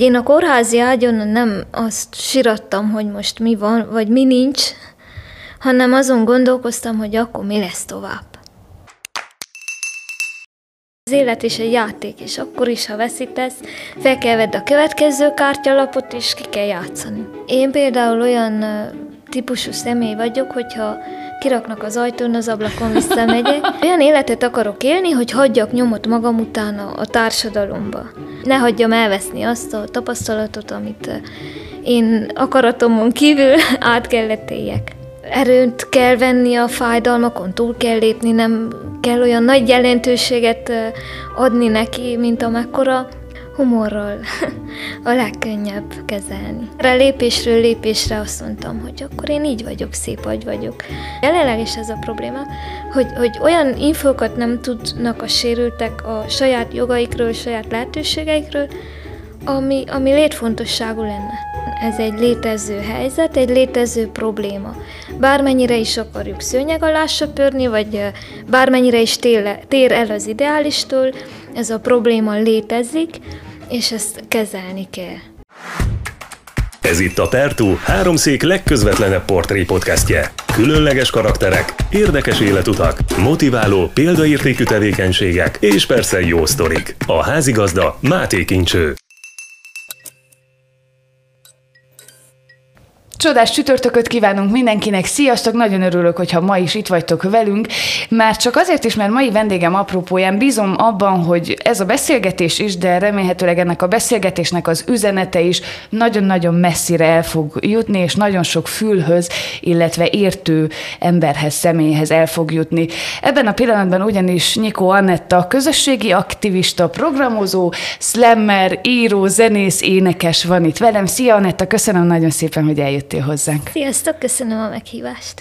Én a kórházi ágyon nem azt sirattam, hogy most mi van, vagy mi nincs, hanem azon gondolkoztam, hogy akkor mi lesz tovább. Az élet is egy játék, és akkor is, ha veszítesz, fel kell vedd a következő kártyalapot, és ki kell játszani. Én például olyan típusú személy vagyok, hogyha kiraknak az ajtón, az ablakon visszamegyek. Olyan életet akarok élni, hogy hagyjak nyomot magam után a, társadalomba. Ne hagyjam elveszni azt a tapasztalatot, amit én akaratomon kívül át kellett éljek. Erőt kell venni a fájdalmakon, túl kell lépni, nem kell olyan nagy jelentőséget adni neki, mint amekkora humorral a legkönnyebb kezelni. Erre lépésről lépésre azt mondtam, hogy akkor én így vagyok, szép vagy vagyok. Jelenleg is ez a probléma, hogy, hogy olyan infókat nem tudnak a sérültek a saját jogaikról, saját lehetőségeikről, ami, ami létfontosságú lenne. Ez egy létező helyzet, egy létező probléma. Bármennyire is akarjuk szőnyeg alá söpörni, vagy bármennyire is tér el az ideálistól, ez a probléma létezik, és ezt kezelni kell. Ez itt a Pertú, háromszék legközvetlenebb portré podcastje. Különleges karakterek, érdekes életutak, motiváló, példaértékű tevékenységek és persze jó sztorik. A házigazda Máté Kincső. Csodás csütörtököt kívánunk mindenkinek, sziasztok, nagyon örülök, hogyha ma is itt vagytok velünk, már csak azért is, mert mai vendégem apropóján bízom abban, hogy ez a beszélgetés is, de remélhetőleg ennek a beszélgetésnek az üzenete is nagyon-nagyon messzire el fog jutni, és nagyon sok fülhöz, illetve értő emberhez, személyhez el fog jutni. Ebben a pillanatban ugyanis Nyikó Annetta közösségi aktivista, programozó, slammer, író, zenész, énekes van itt velem. Szia Annetta, köszönöm nagyon szépen, hogy eljött eljöttél hozzánk. Sziasztok, köszönöm a meghívást.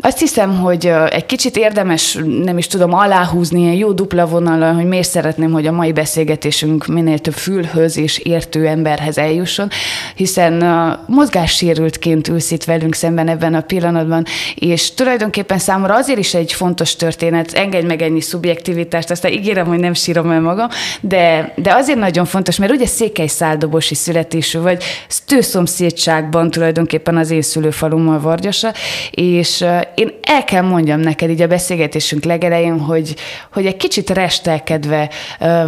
Azt hiszem, hogy egy kicsit érdemes, nem is tudom, aláhúzni ilyen jó dupla vonalon, hogy miért szeretném, hogy a mai beszélgetésünk minél több fülhöz és értő emberhez eljusson, hiszen mozgássérültként ülsz itt velünk szemben ebben a pillanatban, és tulajdonképpen számomra azért is egy fontos történet, engedj meg ennyi szubjektivitást, aztán ígérem, hogy nem sírom el magam, de, de azért nagyon fontos, mert ugye székely száldobosi születésű vagy, tőszomszédságban tulajdonképpen tulajdonképpen az én szülőfalummal Vargyasa, és én el kell mondjam neked így a beszélgetésünk legelején, hogy, hogy egy kicsit restelkedve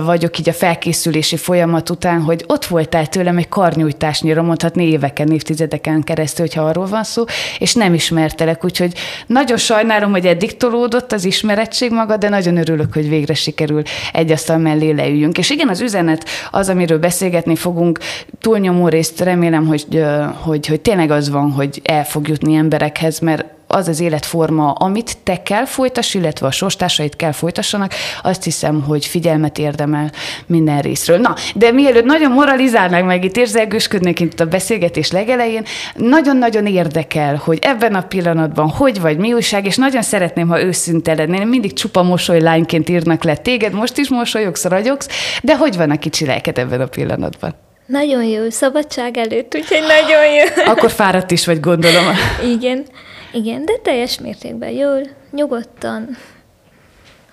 vagyok így a felkészülési folyamat után, hogy ott voltál tőlem egy karnyújtásnyira, mondhatni éveken, évtizedeken keresztül, hogyha arról van szó, és nem ismertelek, úgyhogy nagyon sajnálom, hogy eddig tolódott az ismerettség maga, de nagyon örülök, hogy végre sikerül egy asztal mellé leüljünk. És igen, az üzenet az, amiről beszélgetni fogunk, túlnyomó részt remélem, hogy, hogy, hogy tényleg az van, hogy el fog jutni emberekhez, mert az az életforma, amit te kell folytass, illetve a sostársait kell folytassanak, azt hiszem, hogy figyelmet érdemel minden részről. Na, de mielőtt nagyon moralizálnánk meg, itt érzelgősködnék itt a beszélgetés legelején, nagyon-nagyon érdekel, hogy ebben a pillanatban hogy vagy, mi újság, és nagyon szeretném, ha őszinte lennél. Mindig csupa mosoly lányként írnak le téged, most is mosolyogsz, ragyogsz, de hogy van a kicsi lelked ebben a pillanatban? Nagyon jó, szabadság előtt, úgyhogy nagyon jó. Akkor fáradt is vagy, gondolom. Igen, igen, de teljes mértékben jól, nyugodtan,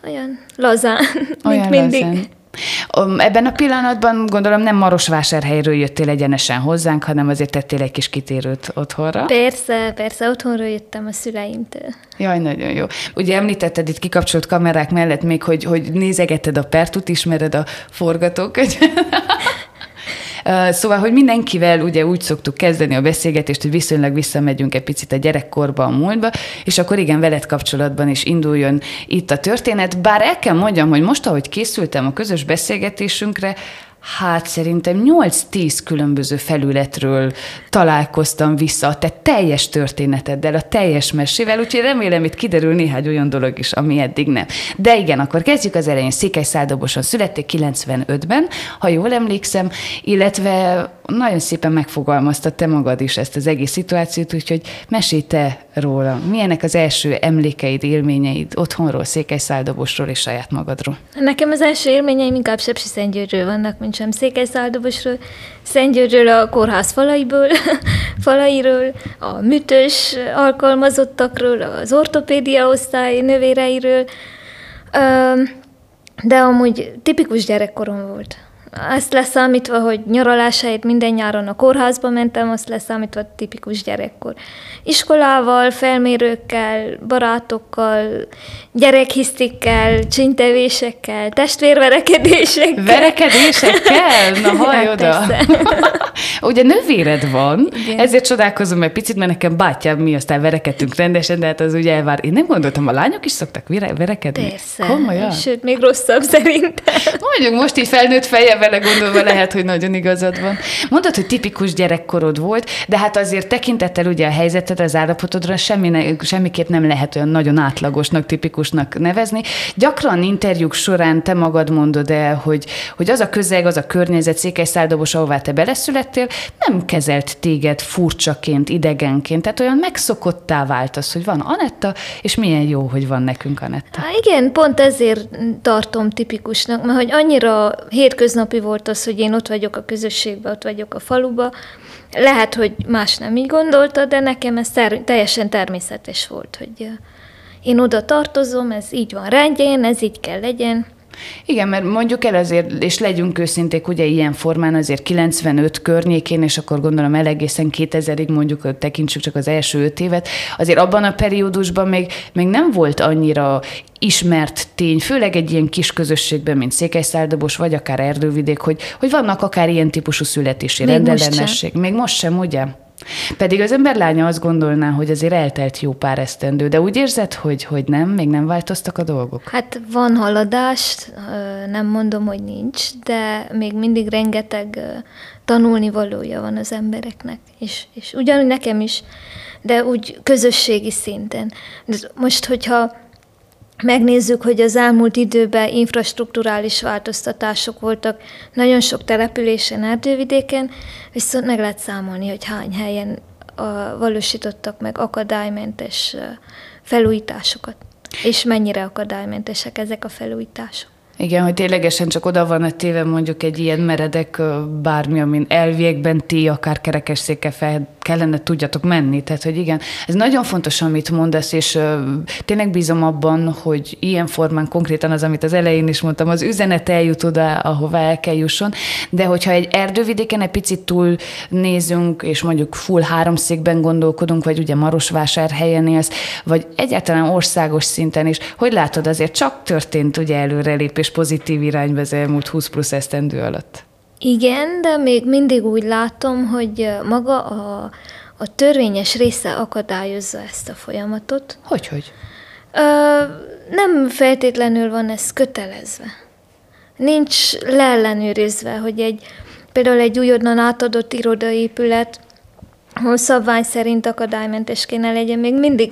olyan lazán, olyan mint mindig. Lazán. Ebben a pillanatban gondolom nem Marosvásárhelyről jöttél egyenesen hozzánk, hanem azért tettél egy kis kitérőt otthonra. Persze, persze, otthonról jöttem a szüleimtől. Jaj, nagyon jó. Ugye említetted itt kikapcsolt kamerák mellett még, hogy, hogy nézegeted a pertut, ismered a forgatókönyvet. Szóval, hogy mindenkivel ugye úgy szoktuk kezdeni a beszélgetést, hogy viszonylag visszamegyünk egy picit a gyerekkorba, a múltba, és akkor igen, veled kapcsolatban is induljon itt a történet. Bár el kell mondjam, hogy most, ahogy készültem a közös beszélgetésünkre, Hát szerintem 8-10 különböző felületről találkoztam vissza a te teljes történeteddel, a teljes mesével, úgyhogy remélem itt kiderül néhány olyan dolog is, ami eddig nem. De igen, akkor kezdjük az elején. Székely Száldoboson születték 95-ben, ha jól emlékszem, illetve nagyon szépen megfogalmazta te magad is ezt az egész szituációt, úgyhogy mesélj te róla. Milyenek az első emlékeid, élményeid otthonról, Székelyszáldobosról és saját magadról? Nekem az első élményeim inkább Sepsi Szentgyörgyről vannak, mint sem Székelyszáldobosról. Szentgyörgyről a kórház falaiból, falairól, a műtős alkalmazottakról, az ortopédia osztály növéreiről, de amúgy tipikus gyerekkorom volt Ezt leszámítva, hogy nyaralásáért minden nyáron a kórházba mentem, azt leszámítva tipikus gyerekkor. Iskolával, felmérőkkel, barátokkal, gyerekhisztikkel, csintevésekkel, testvérverekedésekkel. Verekedésekkel? Na hallj oda! Ugye nővéred van, Igen. ezért csodálkozom egy picit, mert nekem bátyám mi aztán verekedtünk rendesen, de hát az ugye elvár. Én nem gondoltam, a lányok is szoktak verekedni? Persze. Komolyan? Sőt, még rosszabb szerintem. Mondjuk most így felnőtt feje vele gondolva lehet, hogy nagyon igazad van. Mondod, hogy tipikus gyerekkorod volt, de hát azért tekintettel ugye a helyzeted, az állapotodra semmi ne, semmiképp nem lehet olyan nagyon átlagosnak, tipikusnak nevezni. Gyakran interjúk során te magad mondod el, hogy, hogy az a közeg, az a környezet, székelyszárdobos, ahová te beleszülettél, nem kezelt téged furcsaként, idegenként, tehát olyan megszokottá vált az, hogy van Anetta, és milyen jó, hogy van nekünk Anetta. Há, igen, pont ezért tartom tipikusnak, mert hogy annyira hétköznapi volt az, hogy én ott vagyok a közösségben, ott vagyok a faluba. Lehet, hogy más nem így gondolta, de nekem ez ter- teljesen természetes volt, hogy én oda tartozom, ez így van rendjén, ez így kell legyen. Igen, mert mondjuk el azért, és legyünk őszinték, ugye ilyen formán azért 95 környékén, és akkor gondolom el egészen 2000-ig mondjuk tekintsük csak az első öt évet, azért abban a periódusban még, még nem volt annyira ismert tény, főleg egy ilyen kis közösségben, mint Székelyszárdobos, vagy akár Erdővidék, hogy, hogy vannak akár ilyen típusú születési még rendellenesség. Most még most sem, ugye? Pedig az ember lánya azt gondolná, hogy azért eltelt jó pár esztendő, de úgy érzed, hogy, hogy nem, még nem változtak a dolgok? Hát van haladás, nem mondom, hogy nincs, de még mindig rengeteg tanulni valója van az embereknek, és, és ugyanúgy nekem is, de úgy közösségi szinten. Most, hogyha megnézzük, hogy az elmúlt időben infrastruktúrális változtatások voltak nagyon sok településen, erdővidéken, viszont meg lehet számolni, hogy hány helyen valósítottak meg akadálymentes felújításokat, és mennyire akadálymentesek ezek a felújítások. Igen, hogy ténylegesen csak oda van a téve mondjuk egy ilyen meredek bármi, amin elviekben ti akár kerekesszékkel fel kellene tudjatok menni. Tehát, hogy igen, ez nagyon fontos, amit mondasz, és tényleg bízom abban, hogy ilyen formán konkrétan az, amit az elején is mondtam, az üzenet eljut oda, ahová el kell jusson, de hogyha egy erdővidéken egy picit túl nézünk, és mondjuk full háromszékben gondolkodunk, vagy ugye Marosvásárhelyen élsz, vagy egyáltalán országos szinten is, hogy látod, azért csak történt ugye előrelépés pozitív irányba az elmúlt 20 plusz esztendő alatt. Igen, de még mindig úgy látom, hogy maga a, a törvényes része akadályozza ezt a folyamatot. Hogy, hogy? Ö, nem feltétlenül van ez kötelezve. Nincs leellenőrizve, hogy egy például egy újonnan átadott irodaépület, ahol szabvány szerint akadálymentes kéne legyen, még mindig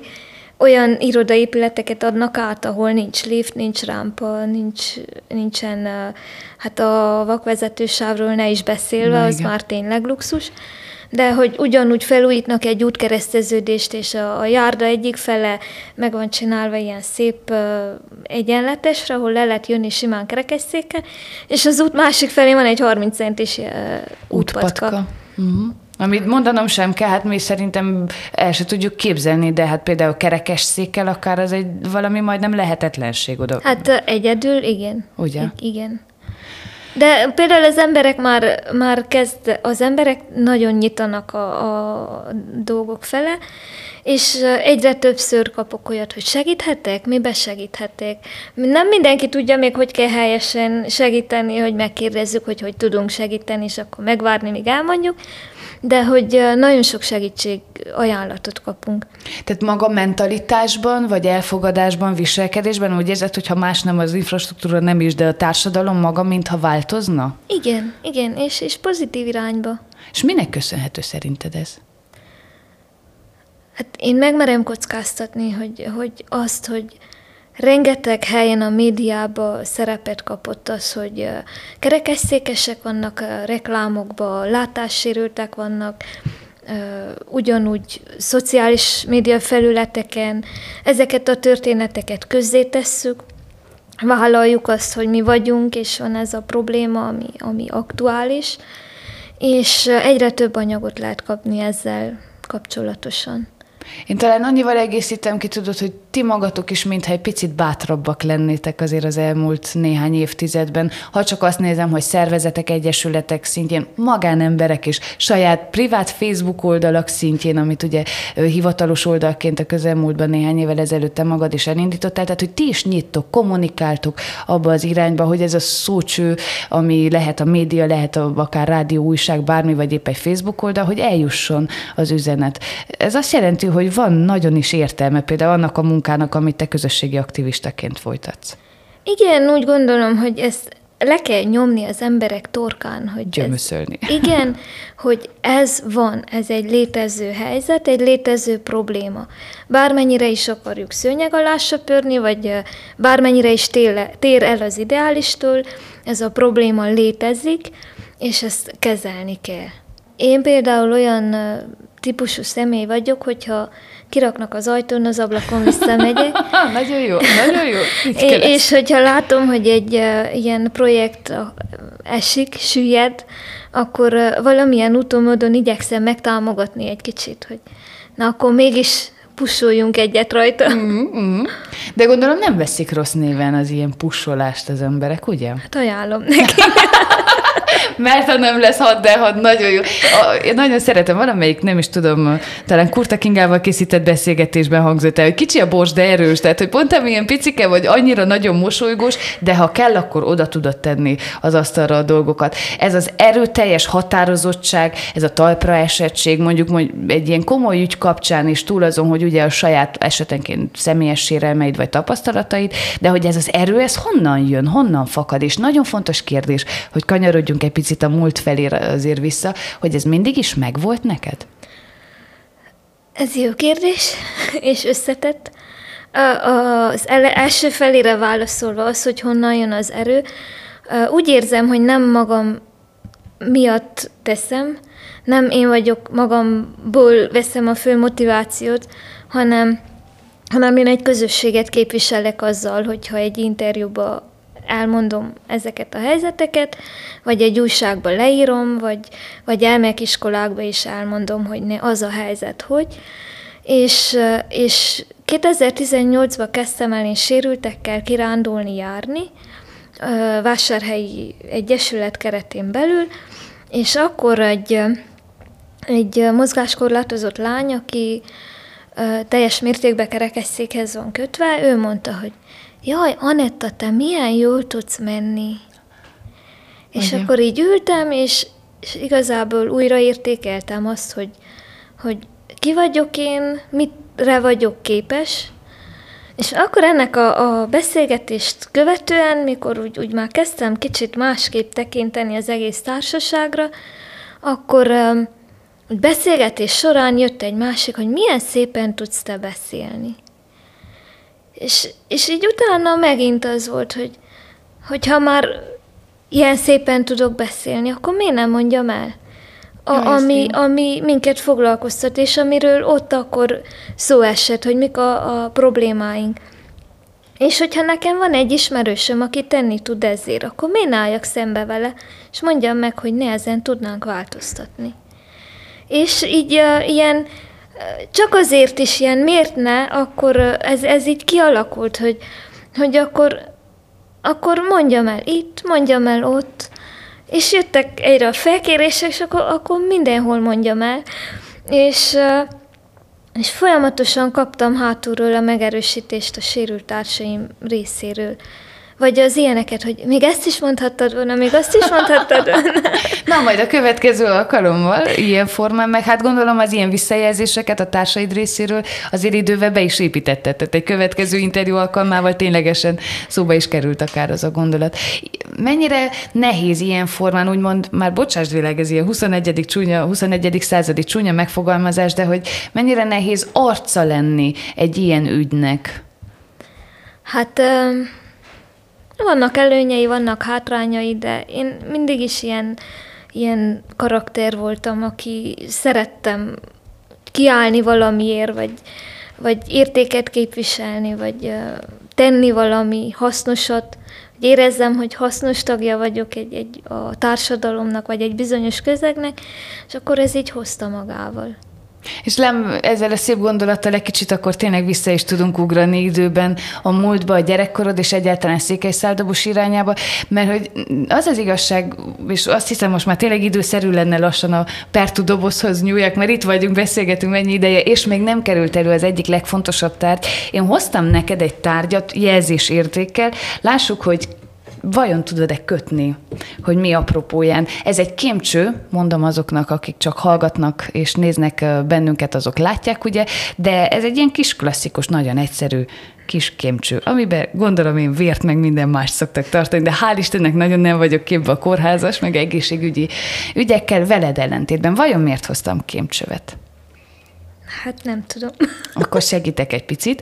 olyan irodaépületeket adnak át, ahol nincs lift, nincs rámpa, nincs, nincsen, hát a vakvezetősávról ne is beszélve, Na, az igen. már tényleg luxus, de hogy ugyanúgy felújítnak egy útkereszteződést, és a, a járda egyik fele meg van csinálva ilyen szép uh, egyenletesre, ahol le lehet jönni simán kerekesszékkel, és az út másik felé van egy 30 centis uh, útpatka. útpatka. Uh-huh. Amit mondanom sem kell, hát mi szerintem el se tudjuk képzelni, de hát például kerekes székkel akár az egy valami majdnem lehetetlenség oda. Hát egyedül igen. Ugye? I- igen. De például az emberek már, már kezd, az emberek nagyon nyitanak a, a dolgok fele, és egyre többször kapok olyat, hogy segíthetek, mibe segíthetek. Nem mindenki tudja még, hogy kell helyesen segíteni, hogy megkérdezzük, hogy hogy tudunk segíteni, és akkor megvárni, míg elmondjuk de hogy nagyon sok segítség ajánlatot kapunk. Tehát maga mentalitásban, vagy elfogadásban, viselkedésben úgy érzed, hogy ha más nem az infrastruktúra nem is, de a társadalom maga mintha változna? Igen, igen, és, és pozitív irányba. És minek köszönhető szerinted ez? Hát én megmerem kockáztatni, hogy, hogy azt, hogy rengeteg helyen a médiában szerepet kapott az, hogy kerekesszékesek vannak a reklámokban, látássérültek vannak, ugyanúgy szociális média felületeken ezeket a történeteket közzétesszük, vállaljuk azt, hogy mi vagyunk, és van ez a probléma, ami, ami aktuális, és egyre több anyagot lehet kapni ezzel kapcsolatosan. Én talán annyival egészítem ki, tudod, hogy ti magatok is mintha egy picit bátrabbak lennétek azért az elmúlt néhány évtizedben. Ha csak azt nézem, hogy szervezetek, egyesületek szintjén, magánemberek és saját privát Facebook oldalak szintjén, amit ugye hivatalos oldalként a közelmúltban néhány évvel ezelőtt te magad is elindítottál, tehát hogy ti is nyittok, kommunikáltok abba az irányba, hogy ez a szócső, ami lehet a média, lehet a, akár rádió, újság, bármi, vagy épp egy Facebook oldal, hogy eljusson az üzenet. Ez azt jelenti, hogy van nagyon is értelme például annak a munkának, amit te közösségi aktivistaként folytatsz. Igen, úgy gondolom, hogy ezt le kell nyomni az emberek torkán, hogy Gyömöszölni. Ez, igen, hogy ez van, ez egy létező helyzet, egy létező probléma. Bármennyire is akarjuk szőnyeg alá söpörni, vagy bármennyire is téle, tér el az ideálistól, ez a probléma létezik, és ezt kezelni kell. Én például olyan típusú személy vagyok, hogyha kiraknak az ajtón, az ablakon visszamegyek. nagyon jó, nagyon jó. É, és hogyha látom, hogy egy uh, ilyen projekt esik, süllyed, akkor uh, valamilyen úton, módon igyekszem megtámogatni egy kicsit, hogy na akkor mégis pusoljunk egyet rajta. Mm-hmm. De gondolom nem veszik rossz néven az ilyen pusolást az emberek, ugye? Hát ajánlom neki. mert ha nem lesz had, de had, nagyon jó. Én nagyon szeretem, valamelyik, nem is tudom, talán Kurta Kingával készített beszélgetésben hangzott el, hogy kicsi a bors, de erős, tehát hogy pont amilyen picike vagy, annyira nagyon mosolygós, de ha kell, akkor oda tudod tenni az asztalra a dolgokat. Ez az erőteljes határozottság, ez a talpra esettség, mondjuk, mondjuk egy ilyen komoly ügy kapcsán is túl azon, hogy ugye a saját esetenként személyes sérelmeid vagy tapasztalataid, de hogy ez az erő, ez honnan jön, honnan fakad, és nagyon fontos kérdés, hogy kanyarodjunk egy picit a múlt felé azért vissza, hogy ez mindig is megvolt neked? Ez jó kérdés, és összetett. Az első felére válaszolva az, hogy honnan jön az erő, úgy érzem, hogy nem magam miatt teszem, nem én vagyok magamból veszem a fő motivációt, hanem, hanem én egy közösséget képviselek azzal, hogyha egy interjúba elmondom ezeket a helyzeteket, vagy egy újságba leírom, vagy, vagy elmegyek iskolákba is elmondom, hogy ne, az a helyzet, hogy. És, és 2018-ban kezdtem el én sérültekkel kirándulni, járni, Vásárhelyi Egyesület keretén belül, és akkor egy, egy mozgáskorlátozott lány, aki teljes mértékben kerekesszékhez van kötve, ő mondta, hogy jaj, Anetta, te milyen jól tudsz menni. És Ugye. akkor így ültem, és, és igazából újraértékeltem azt, hogy, hogy ki vagyok én, mitre vagyok képes, és akkor ennek a, a beszélgetést követően, mikor úgy, úgy már kezdtem kicsit másképp tekinteni az egész társaságra, akkor um, beszélgetés során jött egy másik, hogy milyen szépen tudsz te beszélni. És, és így utána megint az volt, hogy, hogy ha már ilyen szépen tudok beszélni, akkor miért nem mondjam el? A, ja, ami, ami minket foglalkoztat, és amiről ott akkor szó esett, hogy mik a, a problémáink. És hogyha nekem van egy ismerősöm, aki tenni tud ezért, akkor miért álljak szembe vele, és mondjam meg, hogy nehezen tudnánk változtatni. És így uh, ilyen csak azért is ilyen, miért ne, akkor ez, ez így kialakult, hogy, hogy akkor, akkor mondjam el itt, mondjam el ott, és jöttek egyre a felkérések, és akkor, akkor mindenhol mondjam el, és, és folyamatosan kaptam hátulról a megerősítést a sérült társaim részéről, vagy az ilyeneket, hogy még ezt is mondhattad volna, még azt is mondhattad volna. Na, majd a következő alkalommal ilyen formán, meg hát gondolom az ilyen visszajelzéseket a társaid részéről azért idővel be is építetted. Tehát egy következő interjú alkalmával ténylegesen szóba is került akár az a gondolat. Mennyire nehéz ilyen formán, úgymond, már bocsásd világ, ez ilyen 21. csúnya, 21. századi csúnya megfogalmazás, de hogy mennyire nehéz arca lenni egy ilyen ügynek? Hát... Uh vannak előnyei, vannak hátrányai, de én mindig is ilyen, ilyen karakter voltam, aki szerettem kiállni valamiért, vagy, vagy értéket képviselni, vagy tenni valami hasznosat, hogy érezzem, hogy hasznos tagja vagyok egy, egy, a társadalomnak, vagy egy bizonyos közegnek, és akkor ez így hozta magával. És nem ezzel a szép gondolattal egy kicsit akkor tényleg vissza is tudunk ugrani időben a múltba, a gyerekkorod, és egyáltalán Székelyszáldabos irányába, mert hogy az az igazság, és azt hiszem most már tényleg időszerű lenne lassan a Pertu dobozhoz nyúljak, mert itt vagyunk, beszélgetünk mennyi ideje, és még nem került elő az egyik legfontosabb tárgy. Én hoztam neked egy tárgyat jelzésértékkel, lássuk, hogy vajon tudod-e kötni, hogy mi apropóján. Ez egy kémcső, mondom azoknak, akik csak hallgatnak és néznek bennünket, azok látják, ugye, de ez egy ilyen kis klasszikus, nagyon egyszerű kis kémcső, amiben gondolom én vért meg minden más szoktak tartani, de hál' Istennek nagyon nem vagyok képbe a kórházas, meg egészségügyi ügyekkel veled ellentétben. Vajon miért hoztam kémcsövet? Hát nem tudom. Akkor segítek egy picit.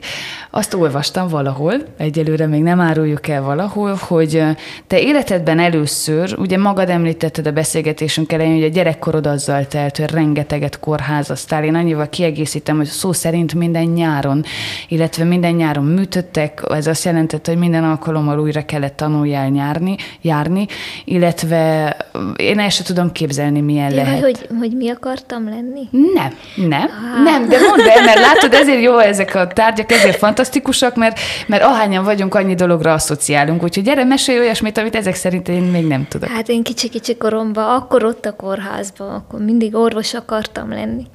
Azt olvastam valahol, egyelőre még nem áruljuk el valahol, hogy te életedben először, ugye magad említetted a beszélgetésünk elején, hogy a gyerekkorod azzal telt, hogy rengeteget kórházasztál. Én annyival kiegészítem, hogy szó szerint minden nyáron, illetve minden nyáron műtöttek, ez azt jelentette, hogy minden alkalommal újra kellett tanuljál nyárni, járni, illetve én el sem tudom képzelni, milyen Ja, lehet. hogy, hogy mi akartam lenni? Nem, nem, nem, de mondd el, mert látod, ezért jó ezek a tárgyak, ezért fantasztikusak, mert, mert ahányan vagyunk, annyi dologra asszociálunk. Úgyhogy gyere, mesélj olyasmit, amit ezek szerint én még nem tudok. Hát én kicsi-kicsi koromban, akkor ott a kórházban, akkor mindig orvos akartam lenni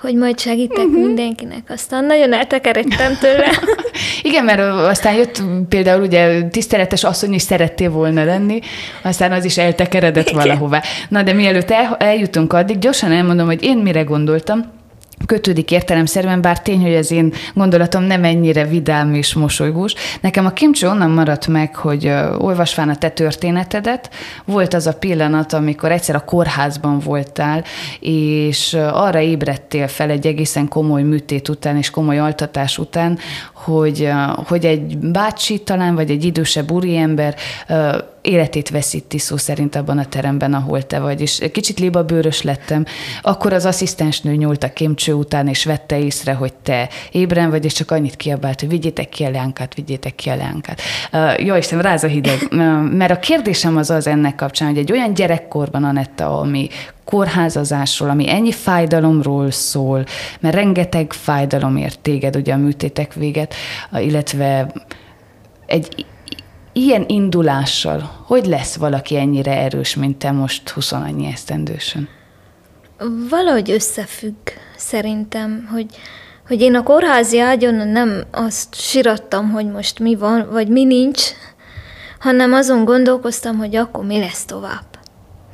hogy majd segítek uh-huh. mindenkinek. Aztán nagyon eltekeredtem tőle. Igen, mert aztán jött például ugye tiszteletes asszony is szerettél volna lenni, aztán az is eltekeredett Igen. valahová. Na de mielőtt el, eljutunk addig, gyorsan elmondom, hogy én mire gondoltam, kötődik értelemszerűen, bár tény, hogy az én gondolatom nem ennyire vidám és mosolygós. Nekem a kimcső onnan maradt meg, hogy olvasván a te történetedet, volt az a pillanat, amikor egyszer a kórházban voltál, és arra ébredtél fel egy egészen komoly műtét után és komoly altatás után, hogy, hogy egy bácsi talán, vagy egy idősebb úriember életét veszíti szó szerint abban a teremben, ahol te vagy, és kicsit libabőrös lettem. Akkor az asszisztensnő nyúlt a kémcső után, és vette észre, hogy te ébren vagy, és csak annyit kiabált, hogy vigyétek ki a leánkát, vigyétek ki a leánkát. Jó Isten, ráz a hideg. Mert a kérdésem az az ennek kapcsán, hogy egy olyan gyerekkorban, Anetta, ami kórházazásról, ami ennyi fájdalomról szól, mert rengeteg fájdalom ért téged ugye a műtétek véget, illetve egy ilyen indulással, hogy lesz valaki ennyire erős, mint te most 20 annyi esztendősen? Valahogy összefügg szerintem, hogy, hogy én a kórházi ágyon nem azt sirattam, hogy most mi van, vagy mi nincs, hanem azon gondolkoztam, hogy akkor mi lesz tovább.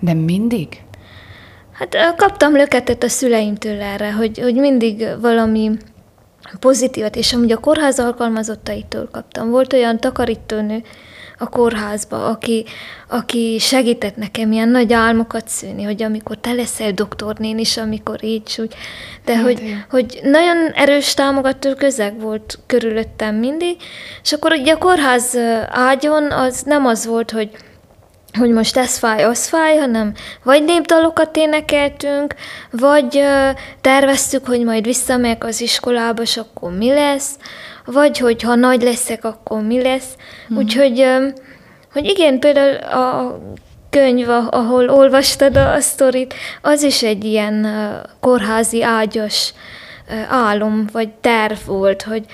De mindig? Hát kaptam löketet a szüleimtől erre, hogy, hogy mindig valami pozitívat, és amúgy a kórház alkalmazottaitól kaptam. Volt olyan takarítónő a kórházba, aki, aki segített nekem ilyen nagy álmokat szűni, hogy amikor te leszel doktornén is, amikor így úgy. De hogy, hogy nagyon erős támogató közeg volt körülöttem mindig, és akkor ugye a kórház ágyon az nem az volt, hogy hogy most ez fáj, az fáj, hanem vagy népdalokat énekeltünk, vagy terveztük, hogy majd visszamegyek az iskolába, és akkor mi lesz, vagy hogy ha nagy leszek, akkor mi lesz. Mm. Úgyhogy, hogy igen, például a könyv, ahol olvastad a, sztorit, az is egy ilyen kórházi ágyas álom, vagy terv volt, hogy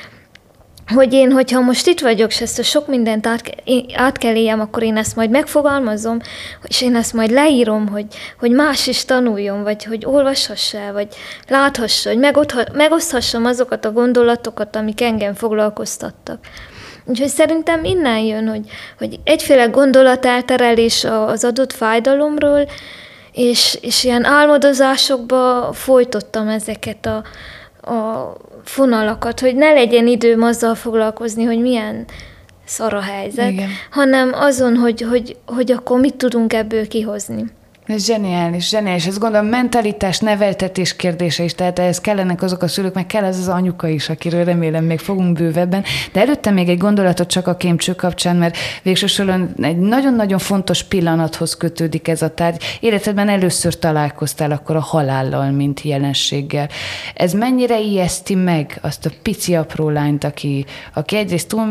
hogy én, hogyha most itt vagyok, és ezt a sok mindent át, át kell éljem, akkor én ezt majd megfogalmazom, és én ezt majd leírom, hogy, hogy más is tanuljon, vagy hogy olvashassa el, vagy láthassa, hogy megottha- megoszthassam azokat a gondolatokat, amik engem foglalkoztattak. Úgyhogy szerintem innen jön, hogy, hogy egyféle gondolatelterelés a- az adott fájdalomról, és, és ilyen álmodozásokba folytottam ezeket a, a fonalakat, hogy ne legyen időm azzal foglalkozni, hogy milyen szar a helyzet, Igen. hanem azon, hogy, hogy, hogy akkor mit tudunk ebből kihozni. Ez zseniális, zseniális. Ez gondolom mentalitás, neveltetés kérdése is, tehát ehhez kellenek azok a szülők, meg kell az az anyuka is, akiről remélem még fogunk bővebben. De előtte még egy gondolatot csak a kémcső kapcsán, mert végső soron egy nagyon-nagyon fontos pillanathoz kötődik ez a tárgy. Életedben először találkoztál akkor a halállal, mint jelenséggel. Ez mennyire ijeszti meg azt a pici apró lányt, aki, aki egyrészt túl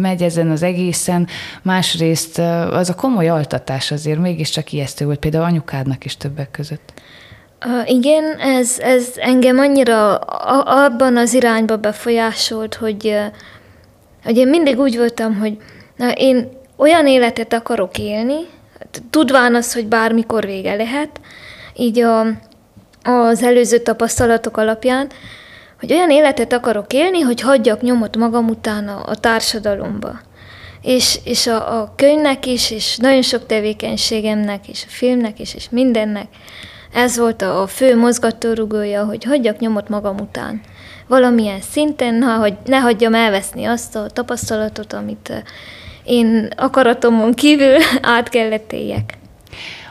megy ezen az egészen, másrészt az a komoly altatás azért mégiscsak ijesztő volt, például anyukádnak is többek között. Igen, ez, ez engem annyira abban az irányba befolyásolt, hogy, hogy én mindig úgy voltam, hogy na, én olyan életet akarok élni, tudván az, hogy bármikor vége lehet, így a, az előző tapasztalatok alapján, hogy olyan életet akarok élni, hogy hagyjak nyomot magam után a, a társadalomba. És, és a, a könyvnek is, és nagyon sok tevékenységemnek, és a filmnek is, és mindennek ez volt a, a fő mozgatórugója, hogy hagyjak nyomot magam után. Valamilyen szinten, ha, hogy ne hagyjam elveszni azt a tapasztalatot, amit én akaratomon kívül át kellett éljek.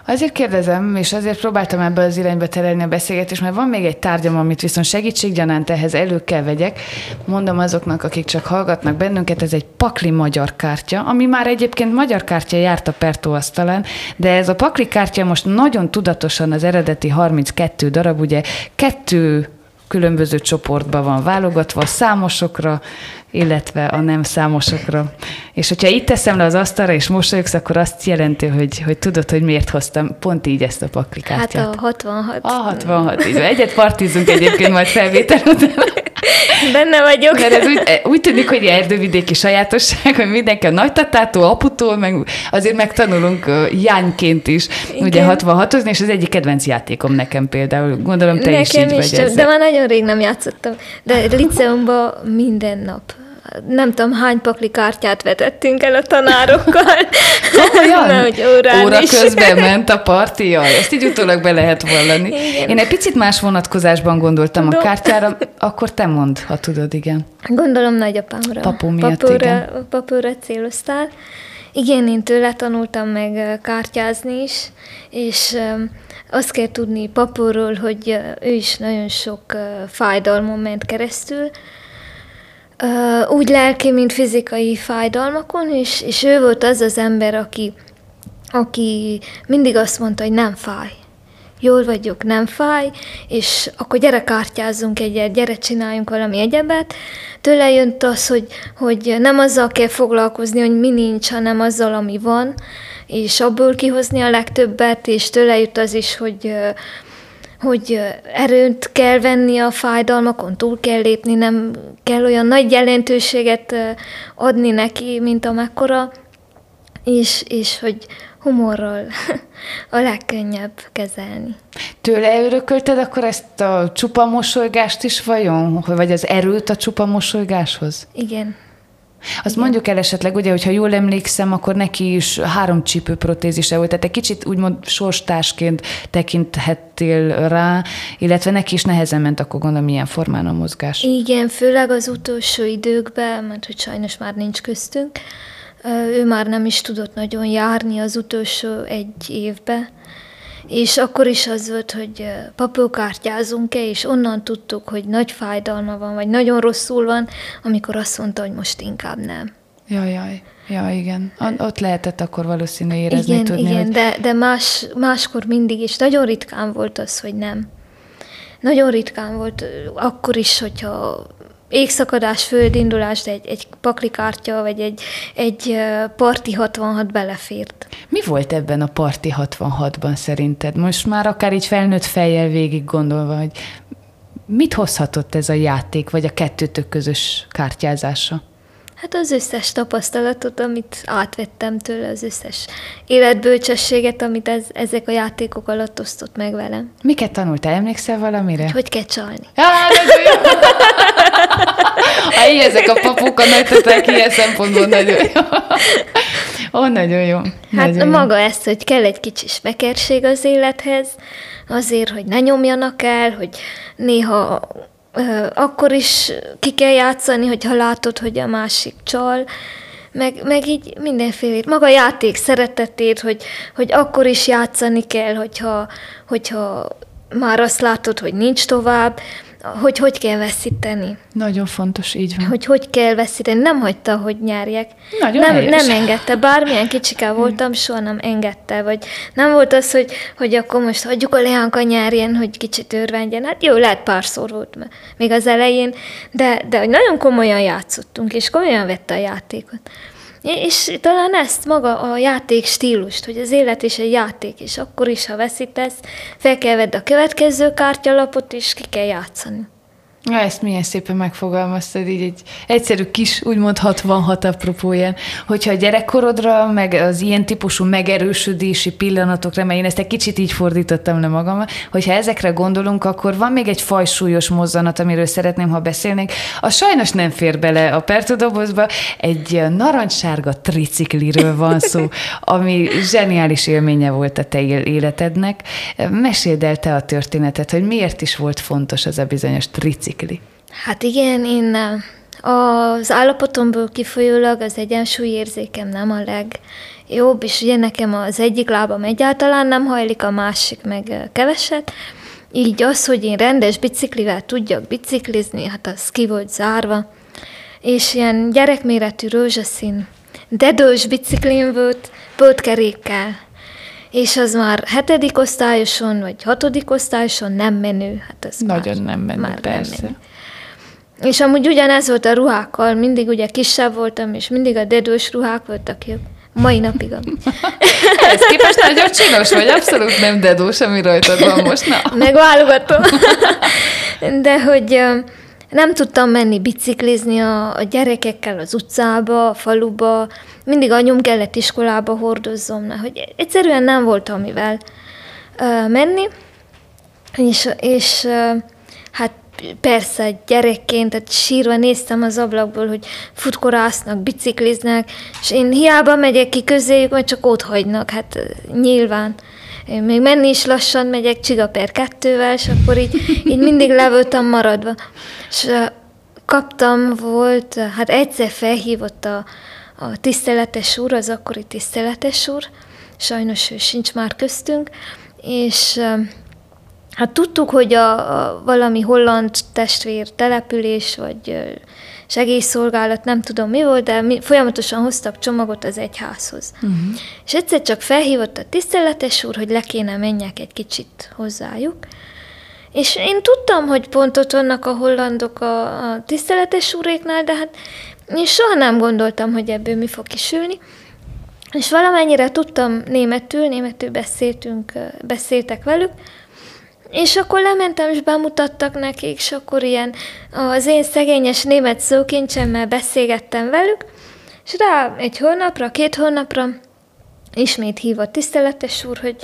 Azért kérdezem, és azért próbáltam ebbe az irányba terelni a beszélgetést, mert van még egy tárgyam, amit viszont segítséggyanánt ehhez elő kell vegyek. Mondom azoknak, akik csak hallgatnak bennünket, ez egy pakli magyar kártya, ami már egyébként magyar kártya járt a Pertó asztalán, de ez a pakli kártya most nagyon tudatosan az eredeti 32 darab, ugye kettő különböző csoportba van válogatva, számosokra, illetve a nem számosokra. És hogyha itt teszem le az asztalra, és mosolyogsz, akkor azt jelenti, hogy, hogy tudod, hogy miért hoztam pont így ezt a paklikát. Hát a 66. A 66, így Egyet partizunk egyébként majd felvétel után. Benne vagyok. Mert ez úgy, úgy tűnik, hogy erdővidéki sajátosság, hogy mindenki a nagytatától, aputól, meg azért megtanulunk jányként is, Igen. ugye 66-ozni, és az egyik kedvenc játékom nekem például. Gondolom te nekem is így is, vagy ezzel. De már nagyon rég nem játszottam. De liceumban minden nap nem tudom, hány pakli kártyát vetettünk el a tanárokkal. Olyan? Nehogy órán Óra is. közben ment a parti, ezt így utólag be lehet vallani. Igen. Én egy picit más vonatkozásban gondoltam a kártyára, akkor te mondd, ha tudod, igen. Gondolom nagyapámra. Papu miatt, papúra, igen. Papúra céloztál. Igen, én tőle tanultam meg kártyázni is, és azt kell tudni papúról, hogy ő is nagyon sok fájdalmon ment keresztül, úgy lelki, mint fizikai fájdalmakon, és, és ő volt az az ember, aki, aki mindig azt mondta, hogy nem fáj. Jól vagyok, nem fáj, és akkor gyere kártyázzunk egyet, gyere csináljunk valami egyebet. Tőle jött az, hogy, hogy nem azzal kell foglalkozni, hogy mi nincs, hanem azzal, ami van, és abból kihozni a legtöbbet, és tőle jött az is, hogy hogy erőt kell venni a fájdalmakon, túl kell lépni, nem kell olyan nagy jelentőséget adni neki, mint amekkora, és, és hogy humorral a legkönnyebb kezelni. Tőle örökölted akkor ezt a csupa mosolygást is vajon? Vagy az erőt a csupa mosolygáshoz? Igen. Azt mondjuk el esetleg, ugye, hogyha jól emlékszem, akkor neki is három csípőprotézise volt, tehát egy kicsit úgymond sorstásként tekinthettél rá, illetve neki is nehezen ment akkor gondolom milyen formán a mozgás. Igen, főleg az utolsó időkben, mert hogy sajnos már nincs köztünk, ő már nem is tudott nagyon járni az utolsó egy évbe, és akkor is az volt, hogy papókártyázunk-e, és onnan tudtuk, hogy nagy fájdalma van, vagy nagyon rosszul van, amikor azt mondta, hogy most inkább nem. Jaj, jaj. Ja, igen. Ott lehetett akkor valószínű érezni, igen, tudni, Igen, hogy... de, de más, máskor mindig, és nagyon ritkán volt az, hogy nem. Nagyon ritkán volt, akkor is, hogyha égszakadás, földindulás, de egy, egy paklikártya, vagy egy, egy parti 66 belefért. Mi volt ebben a parti 66-ban szerinted? Most már akár így felnőtt fejjel végig gondolva, hogy mit hozhatott ez a játék, vagy a kettőtök közös kártyázása? Hát az összes tapasztalatot, amit átvettem tőle, az összes életbölcsességet, amit ez, ezek a játékok alatt osztott meg velem. Miket tanultál? Emlékszel valamire? Hogy, hogy kell csalni. Ah, Hát ezek a papuk a nagytaták ilyen szempontból nagyon jó. Ó, oh, nagyon jó. Hát nagyon maga jó. ezt, hogy kell egy kicsi smekerség az élethez, azért, hogy ne nyomjanak el, hogy néha akkor is ki kell játszani, hogyha látod, hogy a másik csal, meg, meg így mindenfélét. Maga a játék szeretetét, hogy, hogy akkor is játszani kell, hogyha, hogyha már azt látod, hogy nincs tovább, hogy hogy kell veszíteni. Nagyon fontos, így van. Hogy hogy kell veszíteni. Nem hagyta, hogy nyerjek. Nagyon nem, helyes. nem engedte. Bármilyen kicsiká voltam, soha nem engedte. Vagy nem volt az, hogy, hogy akkor most hagyjuk a Leánka nyerjen, hogy kicsit örvendjen. Hát jó, lehet párszor volt még az elején, de, de hogy nagyon komolyan játszottunk, és komolyan vette a játékot. És talán ezt maga a játék stílust, hogy az élet is egy játék, és akkor is, ha veszítesz, fel kell vedd a következő kártyalapot, és ki kell játszani. Ja, ezt milyen szépen megfogalmaztad, így egy egyszerű kis, úgymond 66 apropóján, hogyha a gyerekkorodra, meg az ilyen típusú megerősödési pillanatokra, mert én ezt egy kicsit így fordítottam le magam, hogyha ezekre gondolunk, akkor van még egy fajsúlyos mozzanat, amiről szeretném, ha beszélnénk. A sajnos nem fér bele a pertudobozba, egy narancssárga tricikliről van szó, ami zseniális élménye volt a te életednek. Meséld el te a történetet, hogy miért is volt fontos az a bizonyos tricikli bicikli? Hát igen, én az állapotomból kifolyólag az egyensúlyérzékem nem a legjobb, és ugye nekem az egyik lábam egyáltalán nem hajlik, a másik meg keveset, így az, hogy én rendes biciklivel tudjak biciklizni, hát az ki volt zárva, és ilyen gyerekméretű rózsaszín dedós biciklim volt, pótkerékkel, és az már hetedik osztályoson, vagy hatodik osztályoson nem menő. Hát ez Nagyon már, nem menő, már persze. Nem menő. És amúgy ugyanez volt a ruhákkal, mindig ugye kisebb voltam, és mindig a dedős ruhák voltak jobb. Mai napig. Ez képest nagyon csinos vagy, abszolút nem dedós, ami rajtad van most. Na. Megválogatom. De hogy nem tudtam menni biciklizni a, a gyerekekkel az utcába, a faluba, mindig anyum kellett iskolába hordozzom, hogy egyszerűen nem volt amivel uh, menni, és, és uh, hát persze gyerekként, tehát sírva néztem az ablakból, hogy futkorásznak, bicikliznek, és én hiába megyek ki közéjük, majd csak ott hagynak, hát nyilván. Én még menni is lassan megyek csiga per kettővel, és akkor így, így mindig le voltam maradva. És kaptam, volt, hát egyszer felhívott a, a tiszteletes úr, az akkori tiszteletes úr, sajnos ő sincs már köztünk, és hát tudtuk, hogy a, a valami holland testvér település, vagy segélyszolgálat, nem tudom mi volt, de mi folyamatosan hoztak csomagot az egyházhoz. Uh-huh. És egyszer csak felhívott a tiszteletes úr, hogy le kéne menjek egy kicsit hozzájuk, és én tudtam, hogy pont ott vannak a hollandok a, a tiszteletes úréknál, de hát én soha nem gondoltam, hogy ebből mi fog kisülni. És valamennyire tudtam németül, németül beszéltünk, beszéltek velük, és akkor lementem, és bemutattak nekik, és akkor ilyen az én szegényes német szókincsemmel beszélgettem velük, és rá egy hónapra, két hónapra ismét hívott tiszteletes úr, hogy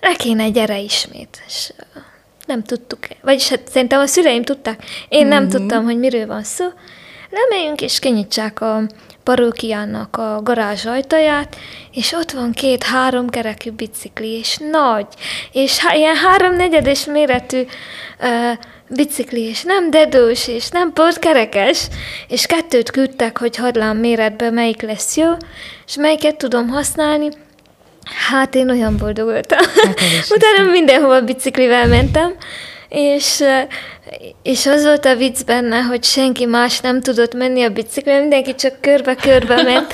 le kéne gyere ismét. És nem tudtuk, vagyis hát szerintem a szüleim tudták, én nem mm-hmm. tudtam, hogy miről van szó. Lemegyünk és kinyitsák a parókiának a garázs ajtaját, és ott van két három kerekű bicikli, és nagy, és há- ilyen háromnegyedes méretű uh, bicikli, és nem dedős, és nem pótkerekes, és kettőt küldtek, hogy hadlám méretben melyik lesz jó, és melyiket tudom használni, Hát én olyan boldog voltam. Hát Utána mindenhova biciklivel mentem, és, és az volt a vicc benne, hogy senki más nem tudott menni a biciklivel, mindenki csak körbe-körbe ment,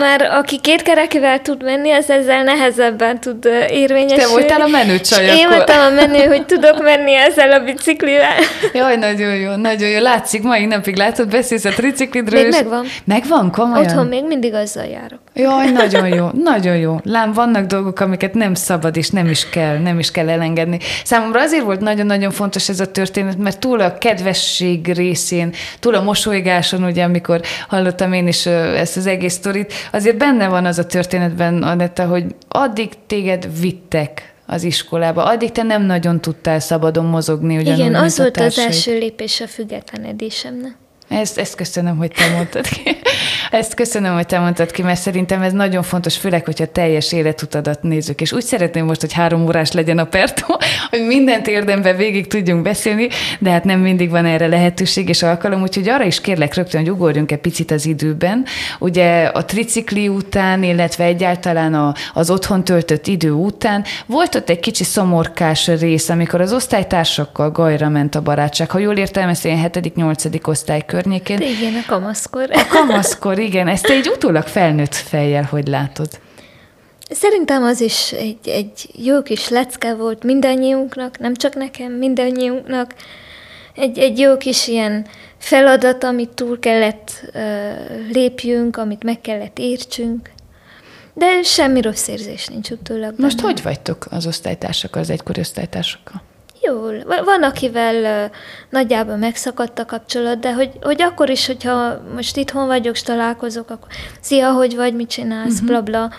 mert aki két kerekivel tud menni, az ezzel nehezebben tud érvényesülni. Te voltál a menő csaj Én voltam a menő, hogy tudok menni ezzel a biciklivel. Jaj, nagyon jó, nagyon jó. Látszik, mai napig látod, beszélsz a triciklidről. Még megvan. Megvan, komolyan? Otthon még mindig azzal járok. Jaj, nagyon jó, nagyon jó. Lám, vannak dolgok, amiket nem szabad, és nem is kell, nem is kell elengedni. Számomra azért volt nagyon-nagyon fontos ez a történet, mert túl a kedvesség részén, túl a mosolygáson, ugye, amikor hallottam én is ezt az egész sztorit, azért benne van az a történetben, Anetta, hogy addig téged vittek az iskolába. Addig te nem nagyon tudtál szabadon mozogni. Ugyanúgy, Igen, az volt az első lépés a függetlenedésemnek. Ezt, ezt köszönöm, hogy te mondtad ki. Ezt köszönöm, hogy te mondtad ki, mert szerintem ez nagyon fontos, főleg, hogyha teljes életutadat nézzük. És úgy szeretném most, hogy három órás legyen a pertó, hogy mindent érdemben végig tudjunk beszélni, de hát nem mindig van erre lehetőség és alkalom, úgyhogy arra is kérlek rögtön, hogy ugorjunk egy picit az időben. Ugye a tricikli után, illetve egyáltalán a, az otthon töltött idő után volt ott egy kicsi szomorkás rész, amikor az osztálytársakkal gajra ment a barátság. Ha jól értelmeztem, 7.-8. osztály környékén. De igen, a kamaszkor. A kamaszkor, igen. Ezt egy utólag felnőtt fejjel, hogy látod? Szerintem az is egy, egy jó kis lecke volt mindannyiunknak, nem csak nekem, mindannyiunknak. egy, egy jó kis ilyen feladat, amit túl kellett uh, lépjünk, amit meg kellett értsünk. De semmi rossz érzés nincs utólag. Most benne. hogy vagytok az osztálytársakkal, az egykori osztálytársakkal? Jól. Van, akivel nagyjából megszakadt a kapcsolat, de hogy, hogy akkor is, hogyha most itthon vagyok, és találkozok, akkor szia, hogy vagy, mit csinálsz, uh-huh. bla bla